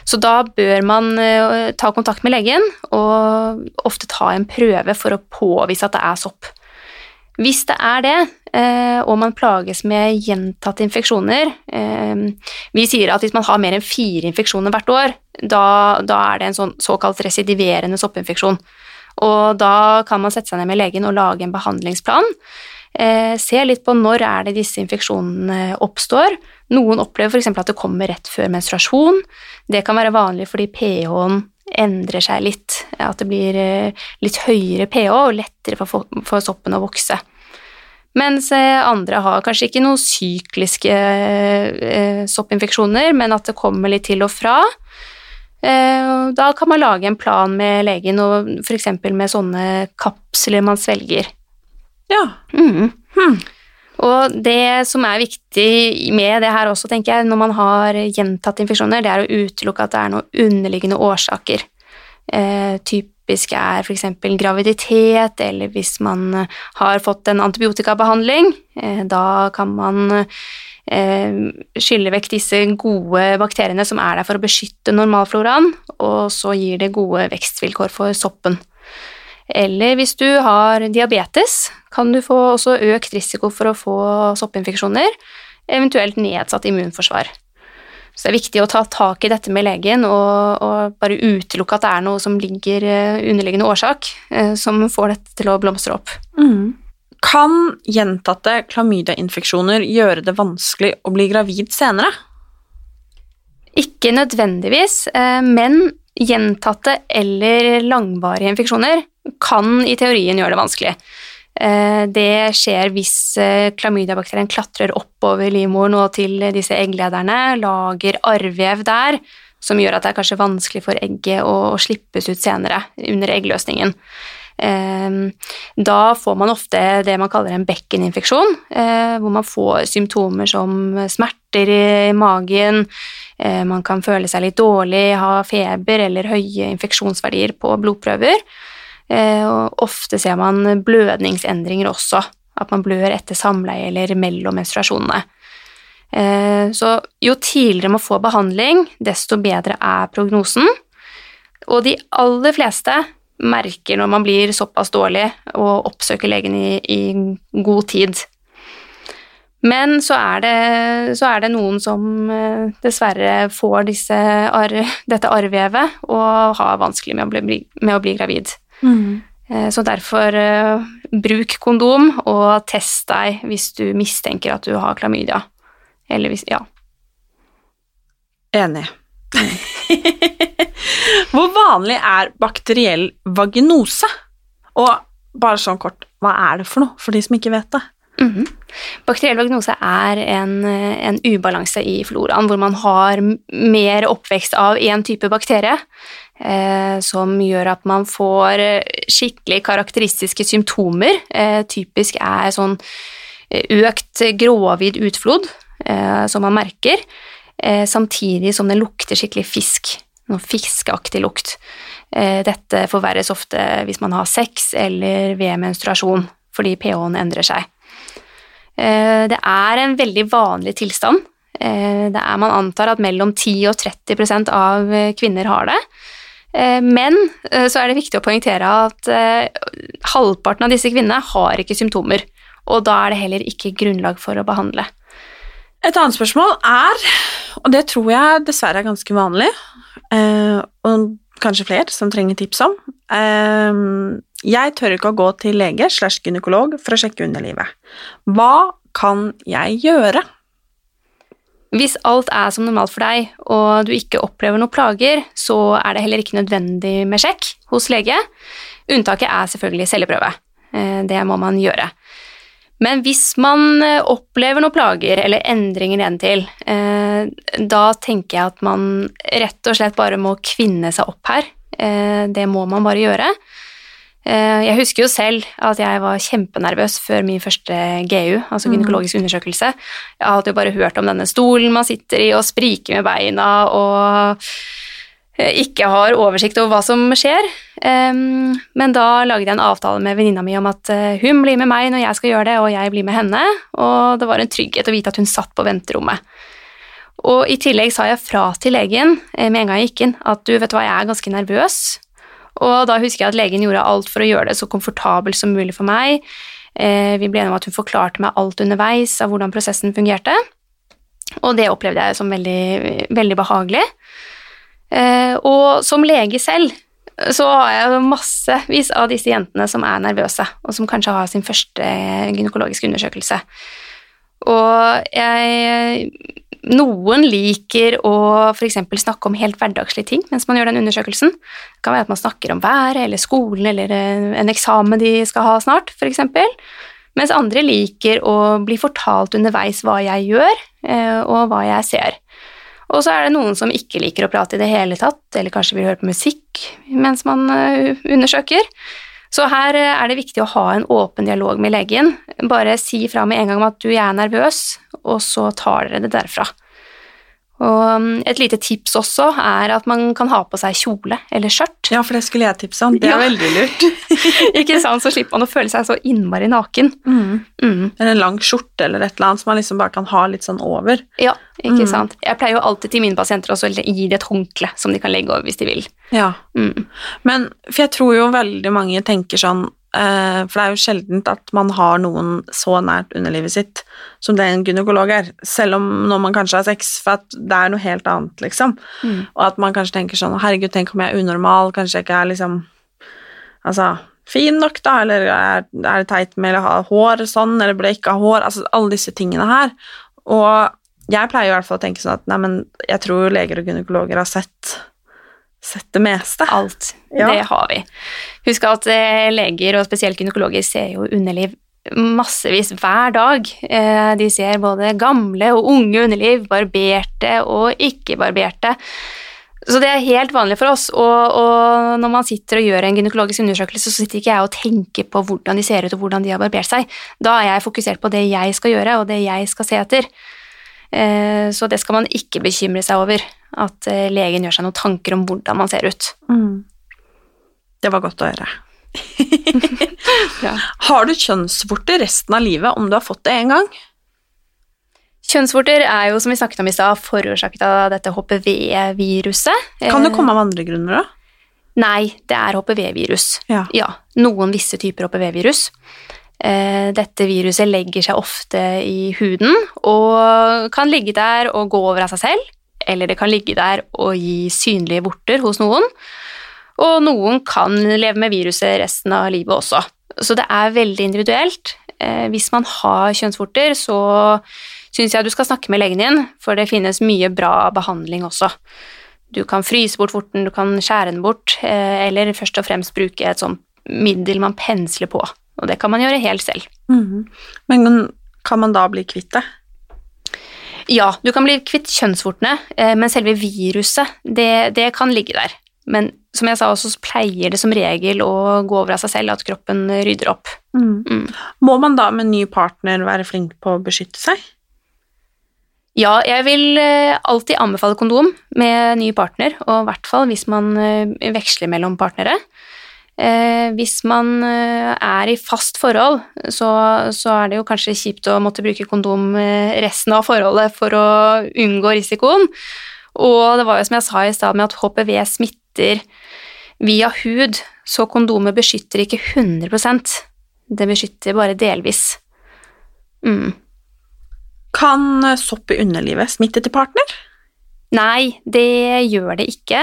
Så da bør man eh, ta kontakt med legen og ofte ta en prøve for å påvise at det er sopp. Hvis det er det, eh, og man plages med gjentatte infeksjoner Vi sier at hvis man har mer enn fire infeksjoner hvert år, da, da er det en sånn såkalt residiverende soppinfeksjon. Og da kan man sette seg ned med legen og lage en behandlingsplan Eh, se litt på når er det disse infeksjonene oppstår. Noen opplever f.eks. at det kommer rett før menstruasjon. Det kan være vanlig fordi pH-en endrer seg litt, at det blir eh, litt høyere pH og lettere for, for soppen å vokse. Mens eh, andre har kanskje ikke noen sykliske eh, soppinfeksjoner, men at det kommer litt til og fra. Eh, da kan man lage en plan med legen, og f.eks. med sånne kapsler man svelger. Ja. Mm. Hmm. Og det som er viktig med det her også, tenker jeg, når man har gjentatte infeksjoner, det er å utelukke at det er noen underliggende årsaker. Eh, typisk er f.eks. graviditet, eller hvis man har fått en antibiotikabehandling. Eh, da kan man eh, skylle vekk disse gode bakteriene som er der for å beskytte normalfloraen, og så gir det gode vekstvilkår for soppen. Eller hvis du har diabetes, kan du få også økt risiko for å få soppinfeksjoner, eventuelt nedsatt immunforsvar. Så det er viktig å ta tak i dette med legen og, og bare utelukke at det er noe som ligger eh, underliggende årsak eh, som får dette til å blomstre opp. Mm. Kan gjentatte klamydiainfeksjoner gjøre det vanskelig å bli gravid senere? Ikke nødvendigvis, eh, men gjentatte eller langvarige infeksjoner kan i teorien gjøre det vanskelig. Eh, det skjer hvis eh, klamydiabakterien klatrer oppover livmoren og til disse egglederne, lager arrvev der, som gjør at det er kanskje vanskelig for egget å slippes ut senere under eggløsningen. Eh, da får man ofte det man kaller en bekkeninfeksjon, hvor man får symptomer som smerter i magen, man kan føle seg litt dårlig, ha feber eller høye infeksjonsverdier på blodprøver. Eh, ofte ser man blødningsendringer også, at man blør etter samleie eller mellom menstruasjonene. Eh, så jo tidligere man får behandling, desto bedre er prognosen. Og de aller fleste merker når man blir såpass dårlig, og oppsøker legen i, i god tid. Men så er, det, så er det, noen som eh, dessverre får disse, dette arrvevet og har vanskelig med å bli, med å bli gravid. Mm. Så derfor uh, bruk kondom, og test deg hvis du mistenker at du har klamydia. Eller hvis Ja. Enig. Hvor vanlig er bakteriell vaginose? Og bare sånn kort, hva er det for noe, for de som ikke vet det? Mm -hmm. Bakteriell vagnose er en, en, ubalanse i floraen hvor man har mer oppvekst av én type bakterie eh, som gjør at man får skikkelig karakteristiske symptomer. Eh, typisk er sånn eh, økt gråhvid utflod eh, som man merker, samtidig som den lukter skikkelig fisk. Noe fiskeaktig lukt. dette forverres ofte hvis man har sex eller ved menstruasjon, fordi pH-en endrer seg. Det er en veldig vanlig tilstand. Det er, man antar at mellom 10 og 30% av kvinner har det. Eh, men eh, så er det viktig å poengtere at eh, halvparten av disse kvinnene har ikke symptomer, og da er det heller ikke grunnlag for å behandle. Et annet spørsmål er, og det tror jeg dessverre er ganske vanlig, og kanskje flere som trenger tips om Jeg tør ikke å gå til lege slash gynekolog for å sjekke underlivet. Hva kan jeg gjøre? Hvis alt er som normalt for deg, og du ikke opplever noen plager, så er det heller ikke nødvendig med sjekk hos lege. Unntaket er selvfølgelig celleprøve. Eh, det må man gjøre. Men hvis man eh, opplever noen plager eller endringer nedentil, til, da tenker jeg at man rett og slett bare må kvinne seg opp her. Eh, det må man bare gjøre. Eh, jeg husker jo selv at jeg var kjempenervøs før min første GU, altså gynekologisk undersøkelse. Jeg hadde jo bare hørt om denne stolen man sitter i og spriker med beina og eh, ikke har oversikt over hva som skjer. Men da lagde jeg en avtale med venninna mi om at uh, hun blir med meg når jeg skal gjøre det, og jeg blir med henne, og det var en trygghet å vite at hun satt på venterommet. Og i tillegg sa jeg fra til legen eh, med en gang jeg gikk inn, at du, vet hva, jeg er ganske nervøs. Og da husker jeg at legen gjorde alt for å gjøre det så komfortabelt som mulig for meg. Eh, vi ble enige om at hun forklarte meg alt underveis av hvordan prosessen fungerte, og det opplevde jeg som veldig, veldig behagelig. Eh, og som lege selv så har jeg massevis av disse jentene som er nervøse, og som kanskje har sin første gynekologiske undersøkelse. Og jeg Noen liker å f.eks. snakke om helt hverdagslige ting mens man gjør den undersøkelsen. Det kan være at man snakker om været eller skolen eller en eksamen de skal ha snart, f.eks. Mens andre liker å bli fortalt underveis hva jeg gjør, eh, og hva jeg ser. Og så er det noen som ikke liker å prate i det hele tatt, eller kanskje vil høre på musikk mens man eh, undersøker. Så her eh, er det viktig å ha en åpen dialog med legen. Bare si fra med en gang om at du er nervøs, og så tar dere det derfra. Og um, et lite tips også er at man kan ha på seg kjole eller skjørt. Ja, for det skulle jeg tipse om. Det er Ja. veldig lurt. ikke sant? Så slipper man å føle seg så innmari naken. Mm. Mm. Eller en lang skjorte eller et eller annet som man liksom bare kan ha litt sånn over. Ja, ikke Mm. sant. Jeg pleier jo alltid til mine pasienter også å gi det et håndkle som de kan legge over hvis de vil. Ja. Mm. Men for jeg tror jo veldig mange tenker sånn For det er jo sjeldent at man har noen så nært underlivet sitt som det en gynekolog er. Selv om når man kanskje har sex, for at det er noe helt annet, liksom. Mm. Og at man kanskje tenker sånn Herregud, tenk om jeg er unormal, kanskje jeg ikke er liksom Altså fin nok, da, eller er, er det teit med å ha hår sånn, eller burde jeg ikke ha hår? Altså alle disse tingene her. Og jeg pleier i hvert fall å tenke sånn at nei, men jeg tror leger og gynekologer har sett Sett det meste. Alt. Ja. Det har vi. Husk at eh, leger, og spesielt gynekologer, ser jo underliv massevis hver dag. Eh, de ser både gamle og unge underliv, barberte og ikke-barberte. Så det er helt vanlig for oss, og, og når man sitter og gjør en gynekologisk undersøkelse, så sitter ikke jeg og tenker på hvordan de ser ut og hvordan de har barbert seg. Da er jeg fokusert på det jeg skal gjøre, og det jeg skal se etter. Eh, Så det skal man ikke bekymre seg over, at eh, legen gjør seg noen tanker om hvordan man ser ut. Mm. Det var godt å høre. Ja. Har du kjønnsvorter resten av livet om du har fått det en gang? Kjønnsvorter er jo, som vi snakket om i stad, forårsaket av dette HPV-viruset. Kan det Eh, komme av andre grunner, da? Nei, det er HPV-virus. Ja. Ja, noen visse typer HPV-virus. Eh, Dette viruset legger seg ofte i huden og kan ligge der og gå over av seg selv, eller det kan ligge der og gi synlige vorter hos noen. Og noen kan leve med viruset resten av livet også. Så det er veldig individuelt. Eh, Hvis man har kjønnsvorter, så syns jeg du skal snakke med legen din, for det finnes mye bra behandling også. Du kan fryse bort vorten, du kan skjære den bort, eh, eller først og fremst bruke et sånt middel man pensler på. Og det kan man gjøre helt selv. Mhm. Men kan man da bli kvitt det? Ja, du kan bli kvitt kjønnsvortene, eh, men selve viruset, det, det kan ligge der. Men som jeg sa også, så pleier det som regel å gå over av seg selv, at kroppen rydder opp. Mm. Må man da med ny partner være flink på å beskytte seg? Ja, jeg vil eh, alltid anbefale kondom med ny partner, og i hvert fall hvis man eh, veksler mellom partnere. Eh, hvis man eh, er i fast forhold, så, så er det jo kanskje kjipt å måtte bruke kondom eh, resten av forholdet for å unngå risikoen. Og det var jo som jeg sa i stad med at HPV smitter via hud, så kondomet beskytter ikke 100% Det beskytter bare delvis. Mm. Kan eh, sopp i underlivet smitte til partner? Nei, det gjør det ikke.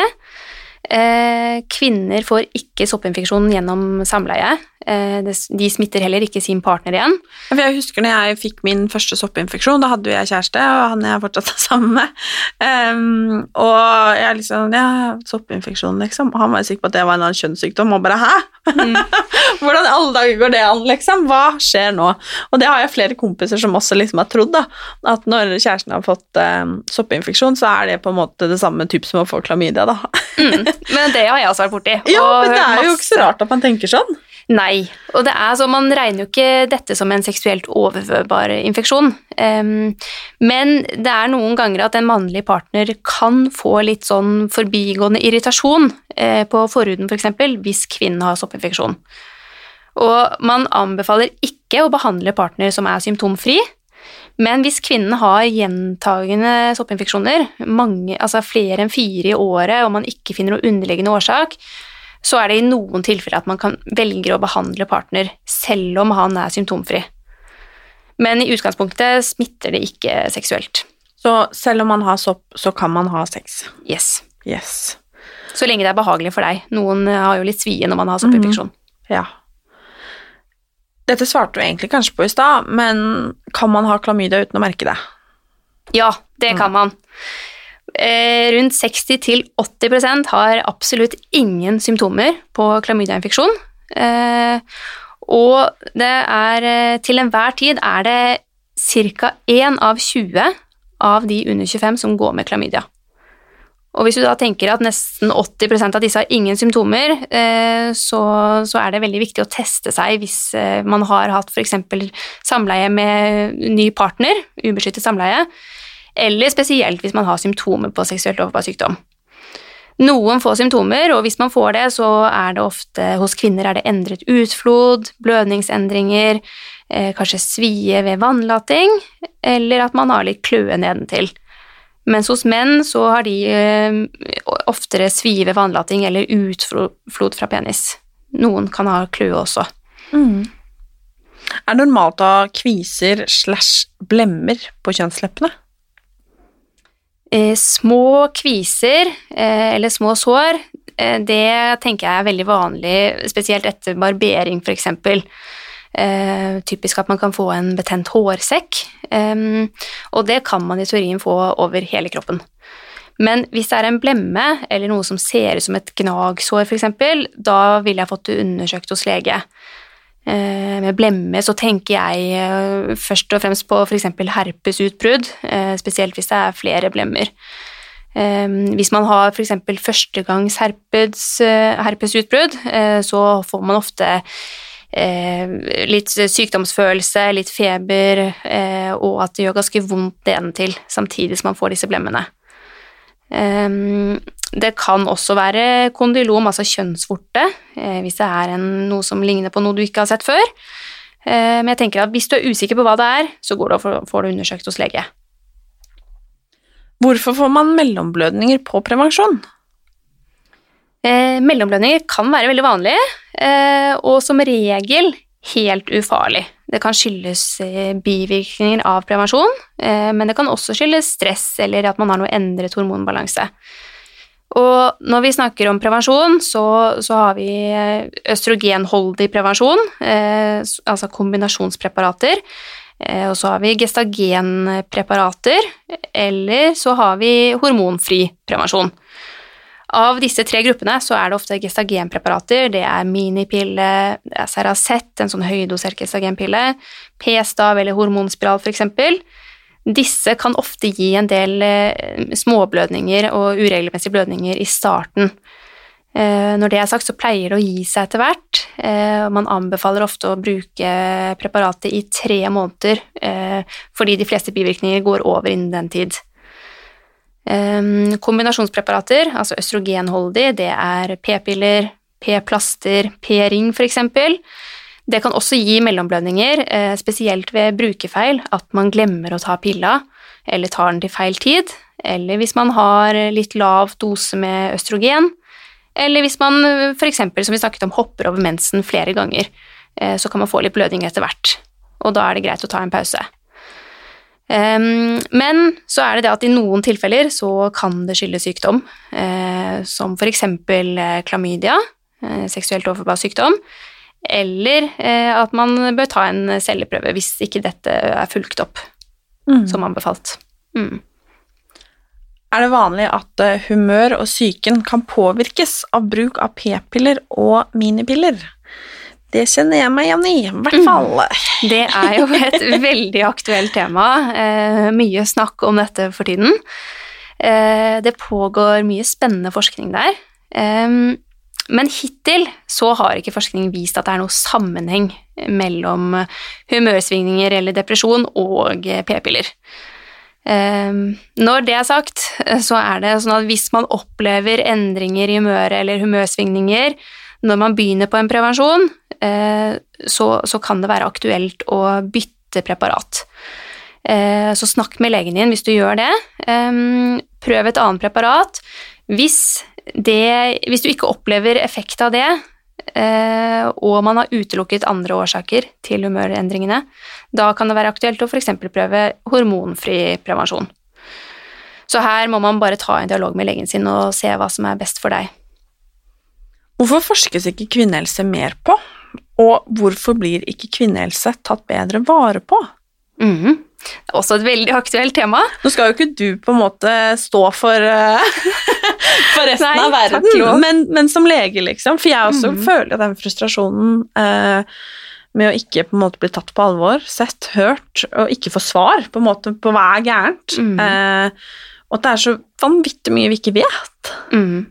Eh, kvinner får ikke soppinfeksjon gjennom samleie. Eh, De smitter heller ikke sin partner igjen. Jeg husker når jeg fikk min første soppinfeksjon, da hadde jeg kjæreste, og han er fortsatt det samme. Ehm, og jeg liksom Ja, soppinfeksjon, liksom. Og han var sikker på at det var en annen kjønnssykdom, og bare hæ? Hvordan i alle dager går det an, liksom? Hva skjer nå? Og det har jeg flere kompiser som også liksom har trodd, da. At når kjæresten har fått um, soppinfeksjon, så er det på en måte det samme type som å få klamydia, da. Mm. Men det har jeg også vært borti. Ja, men det er jo ikke så rart at man tenker sånn. Nei, og det er så, man regner jo ikke dette som en seksuelt overførbar infeksjon. Um, men det er noen ganger at en mannlig partner kan få litt sånn forbigående irritasjon uh, på forhuden f.eks. For hvis kvinnen har soppinfeksjon. Og man anbefaler ikke å behandle partner som er symptomfri. Men hvis kvinnen har gjentagende soppinfeksjoner, mange, altså flere enn fire i året, og man ikke finner noe underliggende årsak, så er det i noen tilfeller at man kan velge å behandle partner selv om han er symptomfri. Men i utgangspunktet smitter det ikke seksuelt. Så selv om man har sopp, så kan man ha sex. Yes. Yes. Så lenge det er behagelig for deg. Noen har jo litt svie når man har soppinfeksjon. Ja. Dette svarte du egentlig kanskje på i stad, men kan man ha klamydia uten å merke det? Ja, det kan man. Eh, rundt 60-80% har absolutt ingen symptomer på klamydiainfeksjon. Eh, og det er eh, til enhver tid er det ca. 1 av 20 av de under 25 som går med klamydia. Og hvis du da tenker at nesten 80% av disse har ingen symptomer, så, så er det veldig viktig å teste seg hvis man har hatt f.eks. samleie med ny partner, ubeskyttet samleie, eller spesielt hvis man har symptomer på seksuelt overførbar sykdom. Noen får symptomer, og hvis man får det, så er det ofte hos kvinner er det endret utflod, blødningsendringer, eh, kanskje svie ved vannlating, eller at man har litt kløe nedentil. Mens hos menn så har de eh, oftere svie ved vannlating eller utflod fra penis. Noen kan ha kløe også. Er det normalt å ha kviser slash blemmer på kjønnsleppene? Eh, små kviser eh, eller små sår, eh, det tenker jeg er veldig vanlig, spesielt etter barbering f.eks. Typisk at man kan få en betent hårsekk, og det kan man i teorien få over hele kroppen. Men hvis det er en blemme eller noe som ser ut som et gnagsår f.eks., da ville jeg fått det undersøkt hos lege. Eh, Med blemme så tenker jeg eh, først og fremst på f.eks. herpesutbrudd, eh, spesielt hvis det er flere blemmer. Hvis man har f.eks. førstegangs herpes, herpesutbrudd, så får man ofte litt sykdomsfølelse, litt feber, og at det gjør ganske vondt det til, samtidig som man får disse blemmene. Det kan også være kondylom, altså kjønnsvorte, eh, hvis det er en, noe som ligner på noe du ikke har sett før. Eh, men jeg tenker at hvis du er usikker på hva det er, så går du og får, det undersøkt hos lege. Hvorfor får man mellomblødninger på prevensjon? Eh, mellomblødninger kan være veldig vanlig, eh, og som regel helt ufarlig. Det kan skyldes eh, bivirkninger av prevensjon, eh, men det kan også skyldes stress eller at man har noe endret hormonbalanse. Og når vi snakker om prevensjon, så, så har vi eh, østrogenholdig prevensjon, eh, altså kombinasjonspreparater. Eh, og så har vi gestagenpreparater, eller så har vi hormonfri prevensjon. Av disse tre gruppene så er det ofte gestagenpreparater. Det er minipille, det er Ceracet, en sånn høydosert gestagenpille, p-stav eller hormonspiral f.eks. Disse kan ofte gi en del eh, småblødninger og uregelmessige blødninger i starten. Eh, Når det er sagt, så pleier det å gi seg etter hvert. eh, Man anbefaler ofte å bruke preparatet i tre måneder, fordi de fleste bivirkninger går over innen den tid. Kombinasjonspreparater, altså østrogenholdig, det er p-piller, p-plaster, p-ring f.eks. Det kan også gi mellomblødninger, eh, spesielt ved brukerfeil, at man glemmer å ta pilla, eller tar den til feil tid, eller hvis man har litt lav dose med østrogen, eller hvis man f.eks., som vi snakket om, hopper over mensen flere ganger, eh, så kan man få litt blødning etter hvert, og da er det greit å ta en pause. Um, men så er det det at i noen tilfeller så kan det skyldes sykdom, eh, som eh, klamydia, seksuelt overførbar sykdom, eller eh, at man bør ta en celleprøve hvis ikke dette er fulgt opp Mm. som anbefalt. Mm. Er det vanlig at eh, humør og psyken kan påvirkes av bruk av p-piller og minipiller? Det kjenner jeg meg igjen i, i hvert fall. Det er jo et veldig aktuelt tema. Eh, mye snakk om dette for tiden. Eh, det pågår mye spennende forskning der. Eh, men hittil så har ikke forskning vist at det er noe sammenheng mellom humørsvingninger eller depresjon og p-piller. Eh, Når det er sagt, så er det sånn at hvis man opplever endringer i humøret eller humørsvingninger når man begynner på en prevensjon, eh, så, så kan det være aktuelt å bytte preparat. Eh, Så snakk med legen din hvis du gjør det. Eh, Prøv et annet preparat. Hvis, det, hvis du ikke opplever effekt av det, eh, og man har utelukket andre årsaker til humørendringene, da kan det være aktuelt å f.eks. prøve hormonfri prevensjon. Så her må man bare ta en dialog med legen sin og se hva som er best for deg. Hvorfor forskes ikke kvinnehelse mer på? Og hvorfor blir ikke kvinnehelse tatt bedre vare på? Mhm. Det er også et veldig aktuelt tema. Nå skal jo ikke du på en måte stå for, eh, for resten Nei, av verden, men, men som lege, liksom. For jeg også mm. føler den frustrasjonen eh, med å ikke på en måte bli tatt på alvor, sett, hørt, og ikke få svar på en måte på hva er gærent. Mm. Eh, og at det er så vanvittig mye vi ikke vet. Mm.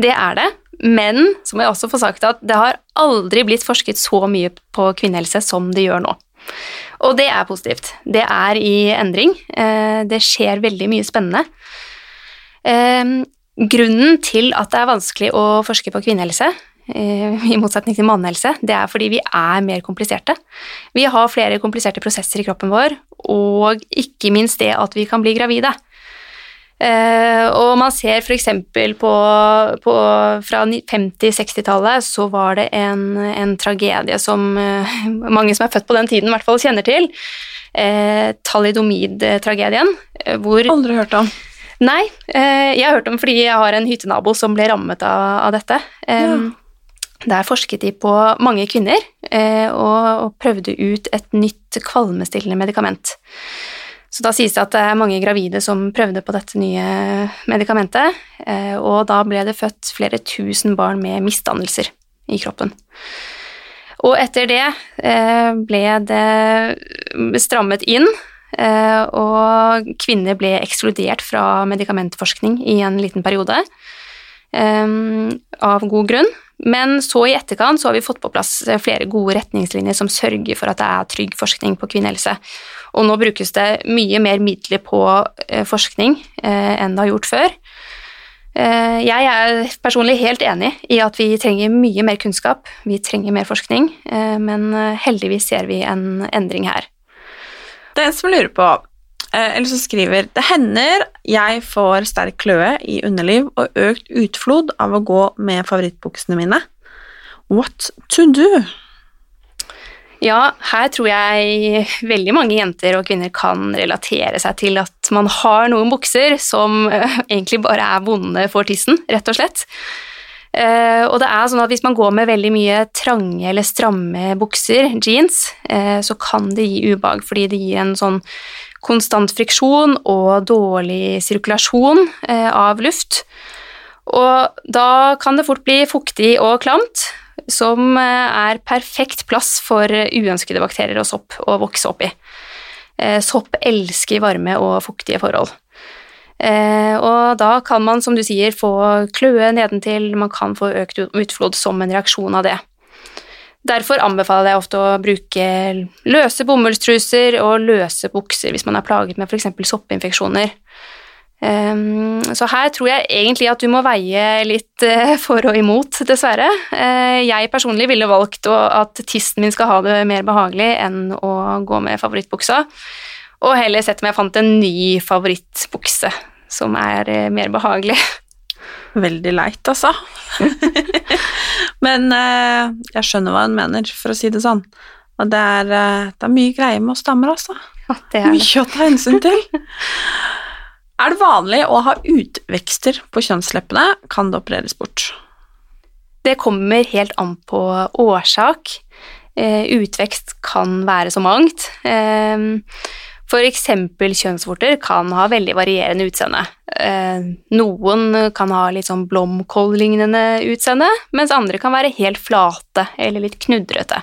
Det er det, men så må jeg også få sagt at det har aldri blitt forsket så mye på kvinnehelse som det gjør nå. Og det er positivt. Det er i endring. Eh, Det skjer veldig mye spennende. Eh, Grunnen til at det er vanskelig å forske på kvinnehelse, eh, i motsetning til mannehelse, det er fordi vi er mer kompliserte. Vi har flere kompliserte prosesser i kroppen vår, og ikke minst det at vi kan bli gravide. Eh, og man ser f.eks. på, på fra 50-60-tallet så var det en, en tragedie som eh, mange som er født på den tiden i hvert fall kjenner til. Eh, Thalidomid-tragedien, eh, hvor Aldri hørt om. Nei, eh, jeg har hørt om fordi jeg har en hyttenabo som ble rammet av, av dette. Eh, Der forsket de på mange kvinner eh, og, og prøvde ut et nytt kvalmestillende medikament. Så da sies det at det er mange gravide som prøvde på dette nye medikamentet, eh, og da ble det født flere tusen barn med misdannelser i kroppen. Og etter det eh, ble det strammet inn, eh, og kvinner ble ekskludert fra medikamentforskning i en liten periode, av god grunn. Men så i etterkant så har vi fått på plass flere gode retningslinjer som sørger for at det er trygg forskning på kvinnehelse. Og nå brukes det mye mer midler på eh, forskning eh, enn det har gjort før. Eh, Jeg er personlig helt enig i at vi trenger mye mer kunnskap, vi trenger mer forskning, eh, men eh, heldigvis ser vi en endring her. Det er en som lurer på, eh, eller så skriver Det hender jeg får sterk kløe i underliv og økt utflod av å gå med favorittbuksene mine. What to do? Ja, her tror jeg veldig mange jenter og kvinner kan relatere seg til at man har noen bukser som eh, egentlig bare er vonde for tissen, rett og slett. Eh, og det er sånn at hvis man går med veldig mye trange eller stramme bukser, jeans, eh, så kan det gi ubehag, fordi det gir en sånn konstant friksjon og dårlig sirkulasjon eh, av luft. Og da kan det fort bli fuktig og klamt, som eh, er perfekt plass for uønskede bakterier og sopp å vokse opp i. Eh, Sopp elsker varme og fuktige forhold. Og da kan man, som du sier, få kløe nedentil, man kan få økt utflod som en reaksjon av det. Derfor anbefaler jeg ofte å bruke løse bomullstruser og løse bukser hvis man er plaget med f.eks. soppinfeksjoner. Ehm, Så her tror jeg egentlig at du må veie litt eh, for og imot, dessverre. Eh, Jeg personlig ville valgt at tissen min skal ha det mer behagelig enn å gå med favorittbuksa, og heller sett om jeg fant en ny favorittbukse som er eh, mer behagelig. Veldig leit, altså. Men eh, jeg skjønner hva hun mener, for å si det sånn. Og det er, eh, det er mye greier med oss damer, altså. Ja, det er det. Mye å ta hensyn til. Er det vanlig å ha utvekster på kjønnsleppene, kan det opereres bort. Det kommer helt an på årsak. Eh, utvekst kan være så mangt. Eh, eksempel kjønnsvorter kan ha veldig varierende utseende. Eh, noen kan ha litt sånn blomkål-lignende utseende, mens andre kan være helt flate eller litt knudrete.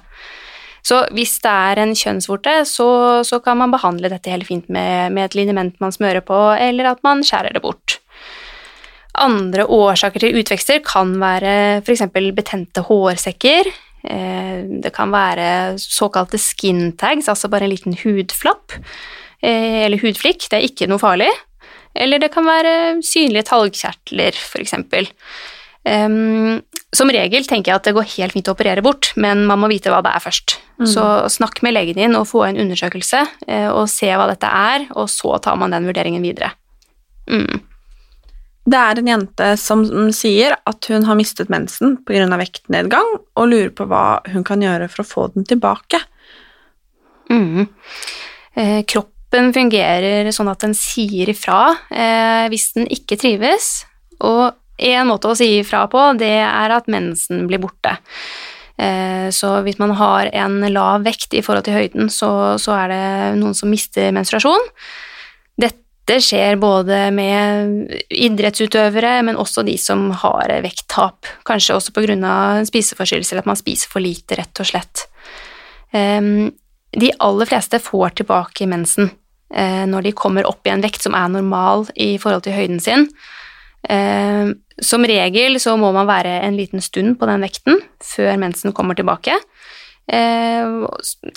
Så hvis det er en kjønnsvorte, så, så kan man behandle dette helt fint med, med et liniment man smører på, eller at man skjærer det bort. Andre årsaker til utvekster kan være f.eks. betente hårsekker. Eh, det kan være såkalte skin tags, altså bare en liten hudflapp eller hudflikk. Det er ikke noe farlig. Eller det kan være synlige talgkjertler, f.eks. Um, som regel tenker jeg at det går helt fint å operere bort, men man må vite hva det er først. Mm. Så snakk med legen din og få en undersøkelse uh, og se hva dette er, og så tar man den vurderingen videre. Mm. Det er en jente som sier at hun har mistet mensen pga. vektnedgang, og lurer på hva hun kan gjøre for å få den tilbake. Mm. Eh, kroppen fungerer sånn at den sier ifra eh, hvis den ikke trives, og en måte å si ifra på, det er at mensen blir borte. Eh, så hvis man har en lav vekt i forhold til høyden, så, så er det noen som mister menstruasjon. Dette skjer både med idrettsutøvere, men også de som har vekttap. Kanskje også pga. spiseforstyrrelser, at man spiser for lite, rett og slett. Eh, de aller fleste får tilbake mensen når de kommer opp i en vekt som er normal i forhold til høyden sin. Ehm, som regel så må man være en liten stund på den vekten før mensen kommer tilbake. Eh,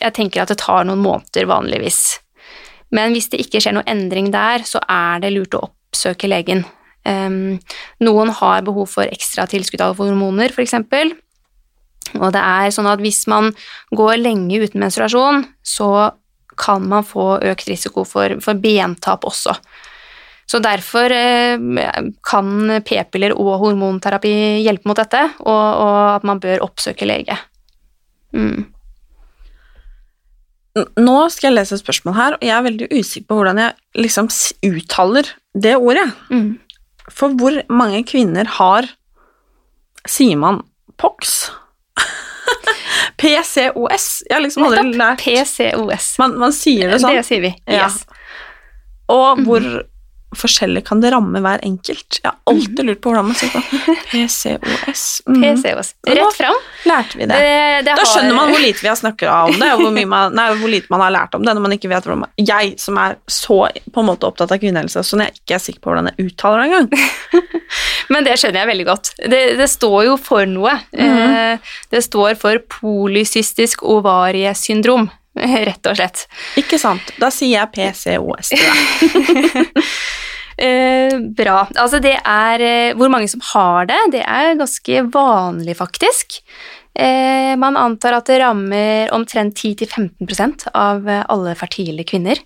jeg tenker at det tar noen måneder vanligvis. Men hvis det ikke skjer noen endring der, så er det lurt å oppsøke legen. Eh, noen har behov for ekstra tilskudd av hormoner, f.eks. Og det er sånn at hvis man går lenge uten menstruasjon, så kan man få økt risiko for, for bentap også. Så derfor eh, kan p-piller og hormonterapi hjelpe mot dette, og, og at man bør oppsøke lege. Mm. Nå skal jeg lese et spørsmål her, og jeg er veldig usikker på hvordan jeg liksom uttaler det ordet. Mm. For hvor mange kvinner har Sier man POX? PCOS? Jeg har liksom aldri lært PCOS. Man, man, sier det sånn. Det sier vi. Yes. Ja. Og hvor forskjellig kan det ramme hver enkelt? Jeg har alltid mhm. lurt på hvordan man sier det. PCOS. Mm. PCOS. Rett fram. lærte vi det. det, det da skjønner man hvor lite vi har snakket om det, og hvor, man, nei, hvor, lite man har lært om det når man ikke vet hvordan man Jeg som er så på en måte opptatt av kvinnehelse, sånn jeg ikke er sikker på hvordan jeg uttaler det engang. Men det skjønner jeg veldig godt. Det, det står jo for noe. Mm. Det står for polysystisk ovariesyndrom rett og slett. Ikke sant. Da sier jeg PCOS til deg. Eh, bra. Altså det er eh, Hvor mange som har det, det er ganske vanlig, faktisk. Eh, man antar at det rammer omtrent 10-15% av alle fertile kvinner.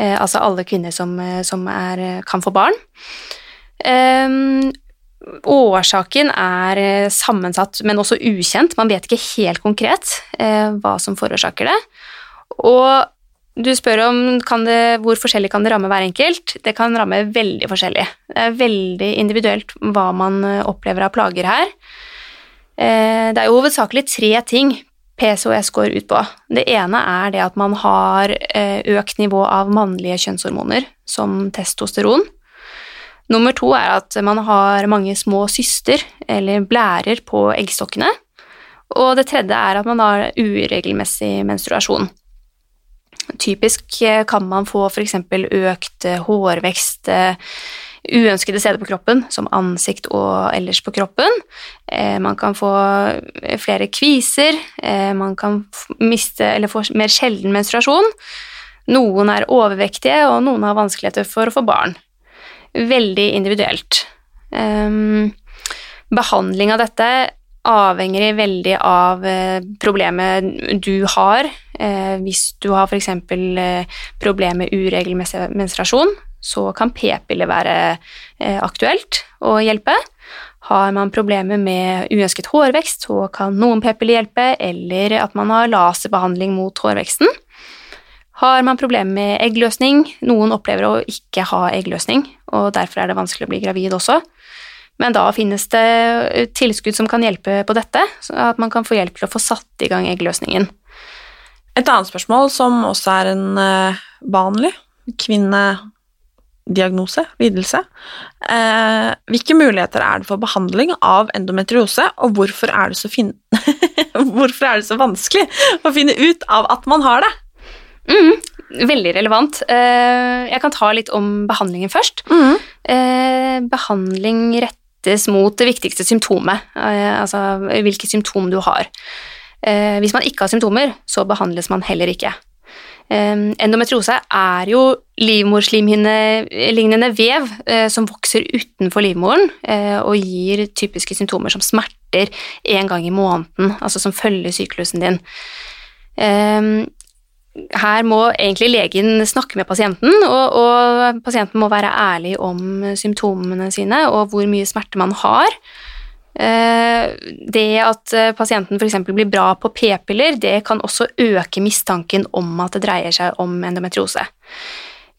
Eh, altså alle kvinner som, eh, som er, kan få barn. Eh, årsaken er sammensatt, men også ukjent. Man vet ikke helt konkret hva som forårsaker det. Og du spør om det, hvor forskjellig kan det ramme hver enkelt. Det kan ramme veldig forskjellig. Det er veldig individuelt hva man eh, opplever av plager her. Eh, det er jo hovedsakelig tre ting PCOS går ut på. Det ene er det at man har eh, økt nivå av mannlige kjønnshormoner, som testosteron. Nummer to er at man har mange små syster, eller blærer, på eggstokkene. Og det tredje er at man har uregelmessig menstruasjon. Typisk eh, kan man få f.eks. økt eh, hårvekst eh, uønskede steder på kroppen, som ansikt og ellers på kroppen. Man kan få flere kviser, man kan miste eller få mer sjelden menstruasjon. Noen er overvektige, og noen har vanskeligheter for å få barn. Veldig individuelt. Behandling av dette avhenger veldig av problemet du har, Eh, hvis du har f.eks. Eh, problemer med uregelmessig menstruasjon, så kan p-piller være eh, aktuelt å hjelpe. Har man problemer med uønsket hårvekst, så kan noen p-piller hjelpe, eller at man har laserbehandling mot hårveksten. Har man problemer med eggløsning, noen opplever å ikke ha eggløsning, og derfor er det vanskelig å bli gravid også. Men da finnes det tilskudd som kan hjelpe på dette, så at man kan få hjelp til å få satt i gang eggløsningen. Et annet spørsmål som også er en uh, vanlig kvinnediagnose, lidelse. eh, hvilke muligheter er det for behandling av endometriose, og hvorfor er, hvorfor er det så vanskelig å finne ut av at man har det? Mm, veldig relevant. Uh, jeg kan ta litt om behandlingen først. Mm. behandling rettes mot det viktigste symptomet, altså hvilket symptom du har. hvis man ikke har symptomer, så behandles man heller ikke. Endometriose er jo livmorslimhinnelignende vev eh, som vokser utenfor livmoren eh, og gir typiske symptomer som smerter en gang i måneden, altså som følger syklusen din. Her må egentlig legen snakke med pasienten, og, og pasienten må være ærlig om symptomene sine og hvor mye smerte man har. Eh, det at eh, pasienten f.eks. blir bra på p-piller, det kan også øke mistanken om at det dreier seg om endometriose.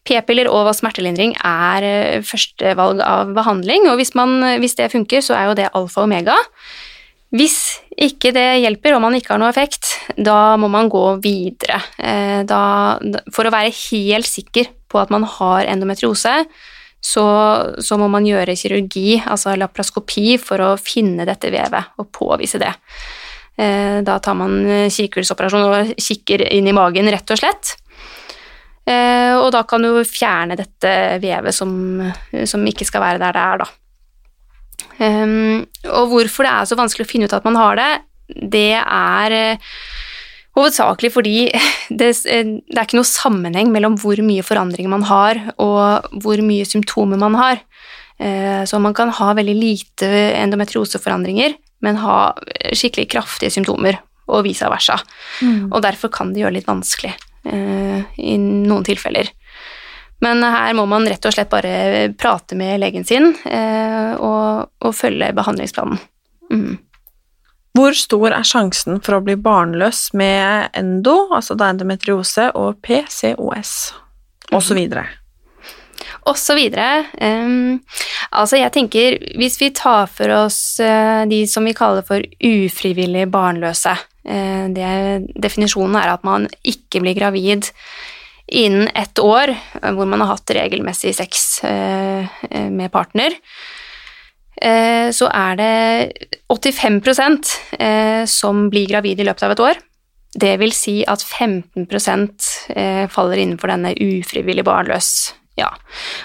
P-piller og smertelindring er eh, førstevalg av behandling, og hvis, man, hvis, det funker, så er jo det alfa og omega. Hvis ikke det hjelper og man ikke har noe effekt, da må man gå videre. Da, for å være helt sikker på at man har endometriose, så, så, må man gjøre kirurgi, altså laparoskopi, for å finne dette vevet og påvise det. Eh, da tar man kikkhullsoperasjon og kikker inn i magen, rett og slett. Eh, og da kan du fjerne dette vevet som, som ikke skal være der det er, da. Eh, og hvorfor det er så vanskelig å finne ut at man har det, det er Hovedsakelig fordi det, uh, det, er ikke noe sammenheng mellom hvor mye forandring man har, og hvor mye symptomer man har. Uh, så man kan ha veldig lite endometrioseforandringer, men ha skikkelig kraftige symptomer, og vice versa. Mm. Og derfor kan det gjøre det litt vanskelig i noen tilfeller. Men her må man rett og slett bare prate med legen sin og, og følge behandlingsplanen. Mm. Hvor stor er sjansen for å bli barnløs med endo, altså endometriose, og PCOS, osv.? Og så videre. Um, altså, jeg tenker Hvis vi tar for oss uh, de som vi kaller for ufrivillig barnløse uh, det, Definisjonen er at man ikke blir gravid innen ett år hvor man har hatt regelmessig sex uh, med partner. Eh, så er det 85 eh, som blir gravide i løpet av et år. Det vil si at 15 eh, faller innenfor denne ufrivillig barnløs. Ja.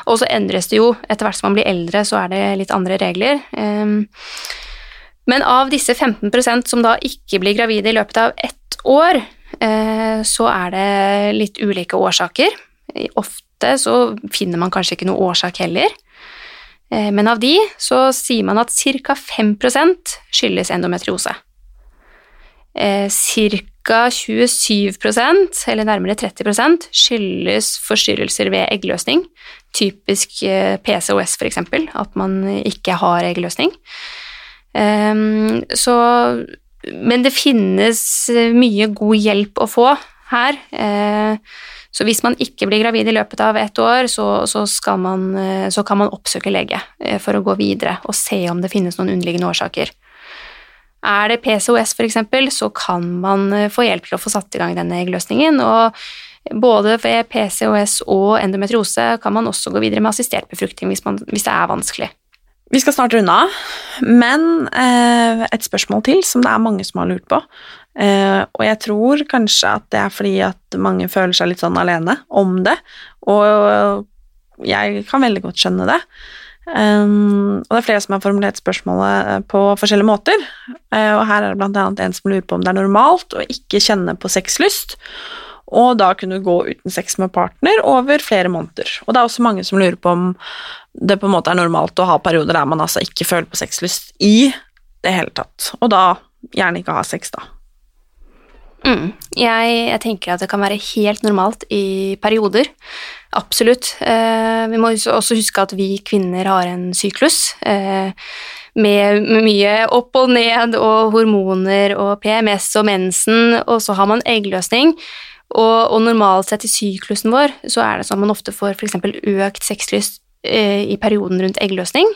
Og så endres det jo etter hvert som man blir eldre, så er det litt andre regler. Men av disse 15% som da ikke blir gravide i løpet av ett år, så er det litt ulike årsaker. Ofte så finner man kanskje ikke noe årsak heller. Eh, men av de så sier man at ca. 5 skyldes endometriose. Eh, ca. 27% eller nærmere 30% skyldes forstyrrelser ved eggløsning. Typisk eh, PCOS, f.eks., at man ikke har eggløsning. Så, men det finnes mye god hjelp å få her. Så hvis man ikke blir gravid i løpet av ett år, så, så, man, eh, så kan man oppsøke lege eh, for å gå videre og se om det finnes noen underliggende årsaker. Er det PCOS f.eks., så kan man eh, få hjelp til å få satt i gang denne eggløsningen. og både ved PCOS og endometriose kan man også gå videre med assistert befruktning hvis, man, hvis det er vanskelig. Vi skal snart runde av, men eh, et spørsmål til som det er mange som har lurt på. Eh, og jeg tror kanskje at det er fordi at mange føler seg litt sånn alene om det, og jeg kan veldig godt skjønne det. Um, og det er flere som har formulert spørsmålet på forskjellige måter, uh, og her er det annet en som lurer på om det er normalt å ikke kjenne på sexlyst, og da kunne gå uten sex med partner over flere måneder. Og det er også mange som lurer på om det på en måte er normalt å ha perioder der man altså ikke føler på sexlyst i det hele tatt, og da gjerne ikke ha sex, da. Mm. Jeg, jeg, tenker at det kan være helt normalt i perioder. Absolutt. Eh, vi må også huske at vi kvinner har en syklus. Eh, med, mye opp og ned og hormoner og PMS og mensen, og så har man eggløsning. Og, og normalt sett i syklusen vår så er det sånn at man ofte får f.eks. økt sexlyst eh, i perioden rundt eggløsning,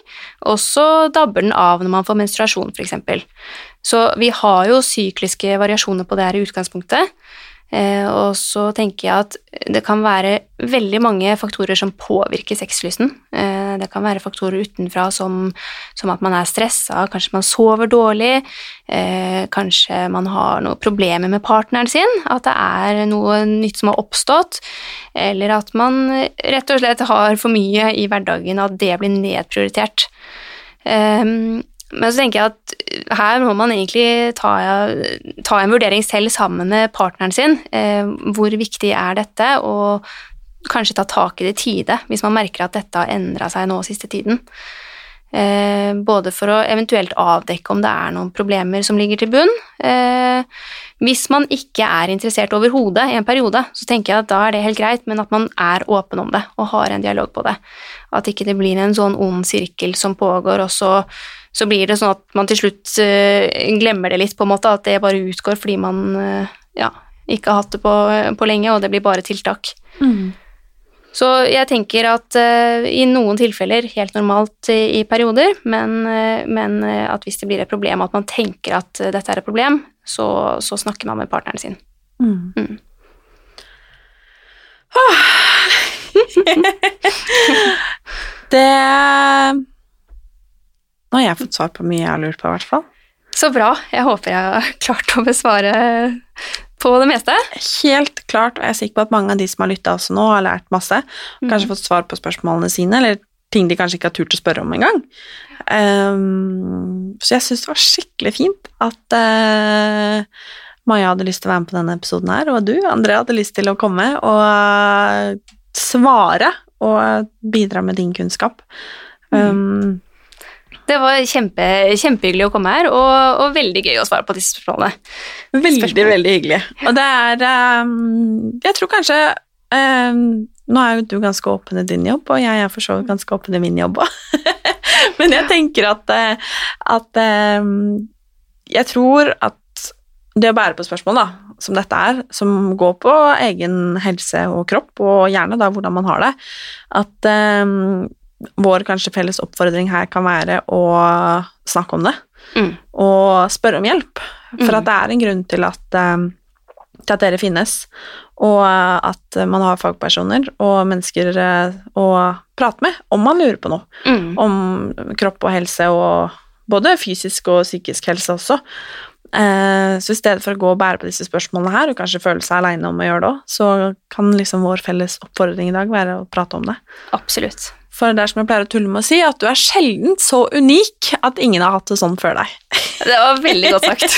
og så dabber den av når man får menstruasjon, f.eks. Så vi har jo sykliske variasjoner på det her i utgangspunktet. Eh, og så tenker jeg at det kan være veldig mange faktorer som påvirker sexlysten. Eh, det kan være faktorer utenfra som, som at man er stressa, kanskje man sover dårlig, eh, kanskje man har noen problemer med partneren sin, at det er noe nytt som har oppstått, eller at man rett og slett har for mye i hverdagen, at det blir nedprioritert. Men så tenker jeg at her må man egentlig ta, ta en vurdering selv sammen med partneren sin. Eh, hvor viktig er dette, og kanskje ta tak i det i tide hvis man merker at dette har endra seg nå siste tiden. Eh, både for å eventuelt avdekke om det er noen problemer som ligger til bunn. Eh, hvis man ikke er interessert overhodet i en periode, så tenker jeg at da er det helt greit, men at man er åpen om det og har en dialog på det. At ikke det blir en sånn ond sirkel som pågår, og så så blir det sånn at man til slutt uh, glemmer det litt, på en måte, at det bare utgår fordi man uh, ja, ikke har hatt det på, på, lenge, og det blir bare tiltak. Mm. Så jeg tenker at uh, i noen tilfeller helt normalt i, i perioder, men, men, at hvis det blir et problem, at man tenker at dette er et problem, så, så snakker man med partneren sin. Mm. Mm. det nå har jeg fått svar på mye jeg har lurt på, i hvert fall. Så bra. Jeg håper jeg har klart å besvare på det meste. Helt klart, og jeg er sikker på at mange av de som har lytta også nå, har lært masse. Kanskje mm. fått svar på spørsmålene sine, eller ting de kanskje ikke har turt å spørre om engang. Um, så jeg syns det var skikkelig fint at uh, Maja hadde lyst til å være med på denne episoden her, og du, André, hadde lyst til å komme og svare og bidra med din kunnskap. Um, mm. Det var kjempe, kjempehyggelig å komme her, og, og, veldig gøy å svare på disse spørsmålene. Veldig, Spørsmål. veldig hyggelig. Og det er um, Jeg tror kanskje um, Nå er jo du ganske åpen i din jobb, og jeg er for så vidt ganske åpen i min jobb òg. Men jeg tenker at, eh, at um, Jeg tror at det å bære på spørsmål da, som dette er, som går på egen helse og kropp, og gjerne da hvordan man har det, at um, vår kanskje felles oppfordring her kan være å snakke om det mm. og spørre om hjelp. For mm. at det er en grunn til at, um, til at, dere finnes, og at man har fagpersoner og mennesker uh, å prate med om man lurer på noe. Mm. Om kropp og helse, og både fysisk og psykisk helse også. Uh, så i stedet for å gå og bære på disse spørsmålene her, og kanskje føle seg aleine om å gjøre det òg, så kan liksom vår felles oppfordring i dag være å prate om det. Absolutt. For det er som jeg pleier å tulle med å si, at du er sjelden så unik at ingen har hatt det sånn før deg. Det var veldig godt sagt.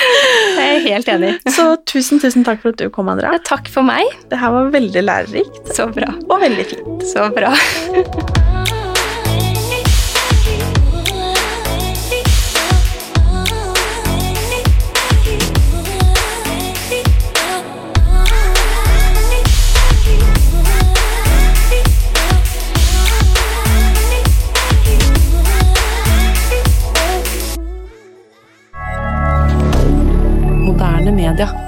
Jeg er helt enig. Så tusen, tusen takk for at du kom, Andrea. Takk for meg. Det her var veldig lærerikt. Så bra. Og veldig fint. Så bra. Meander.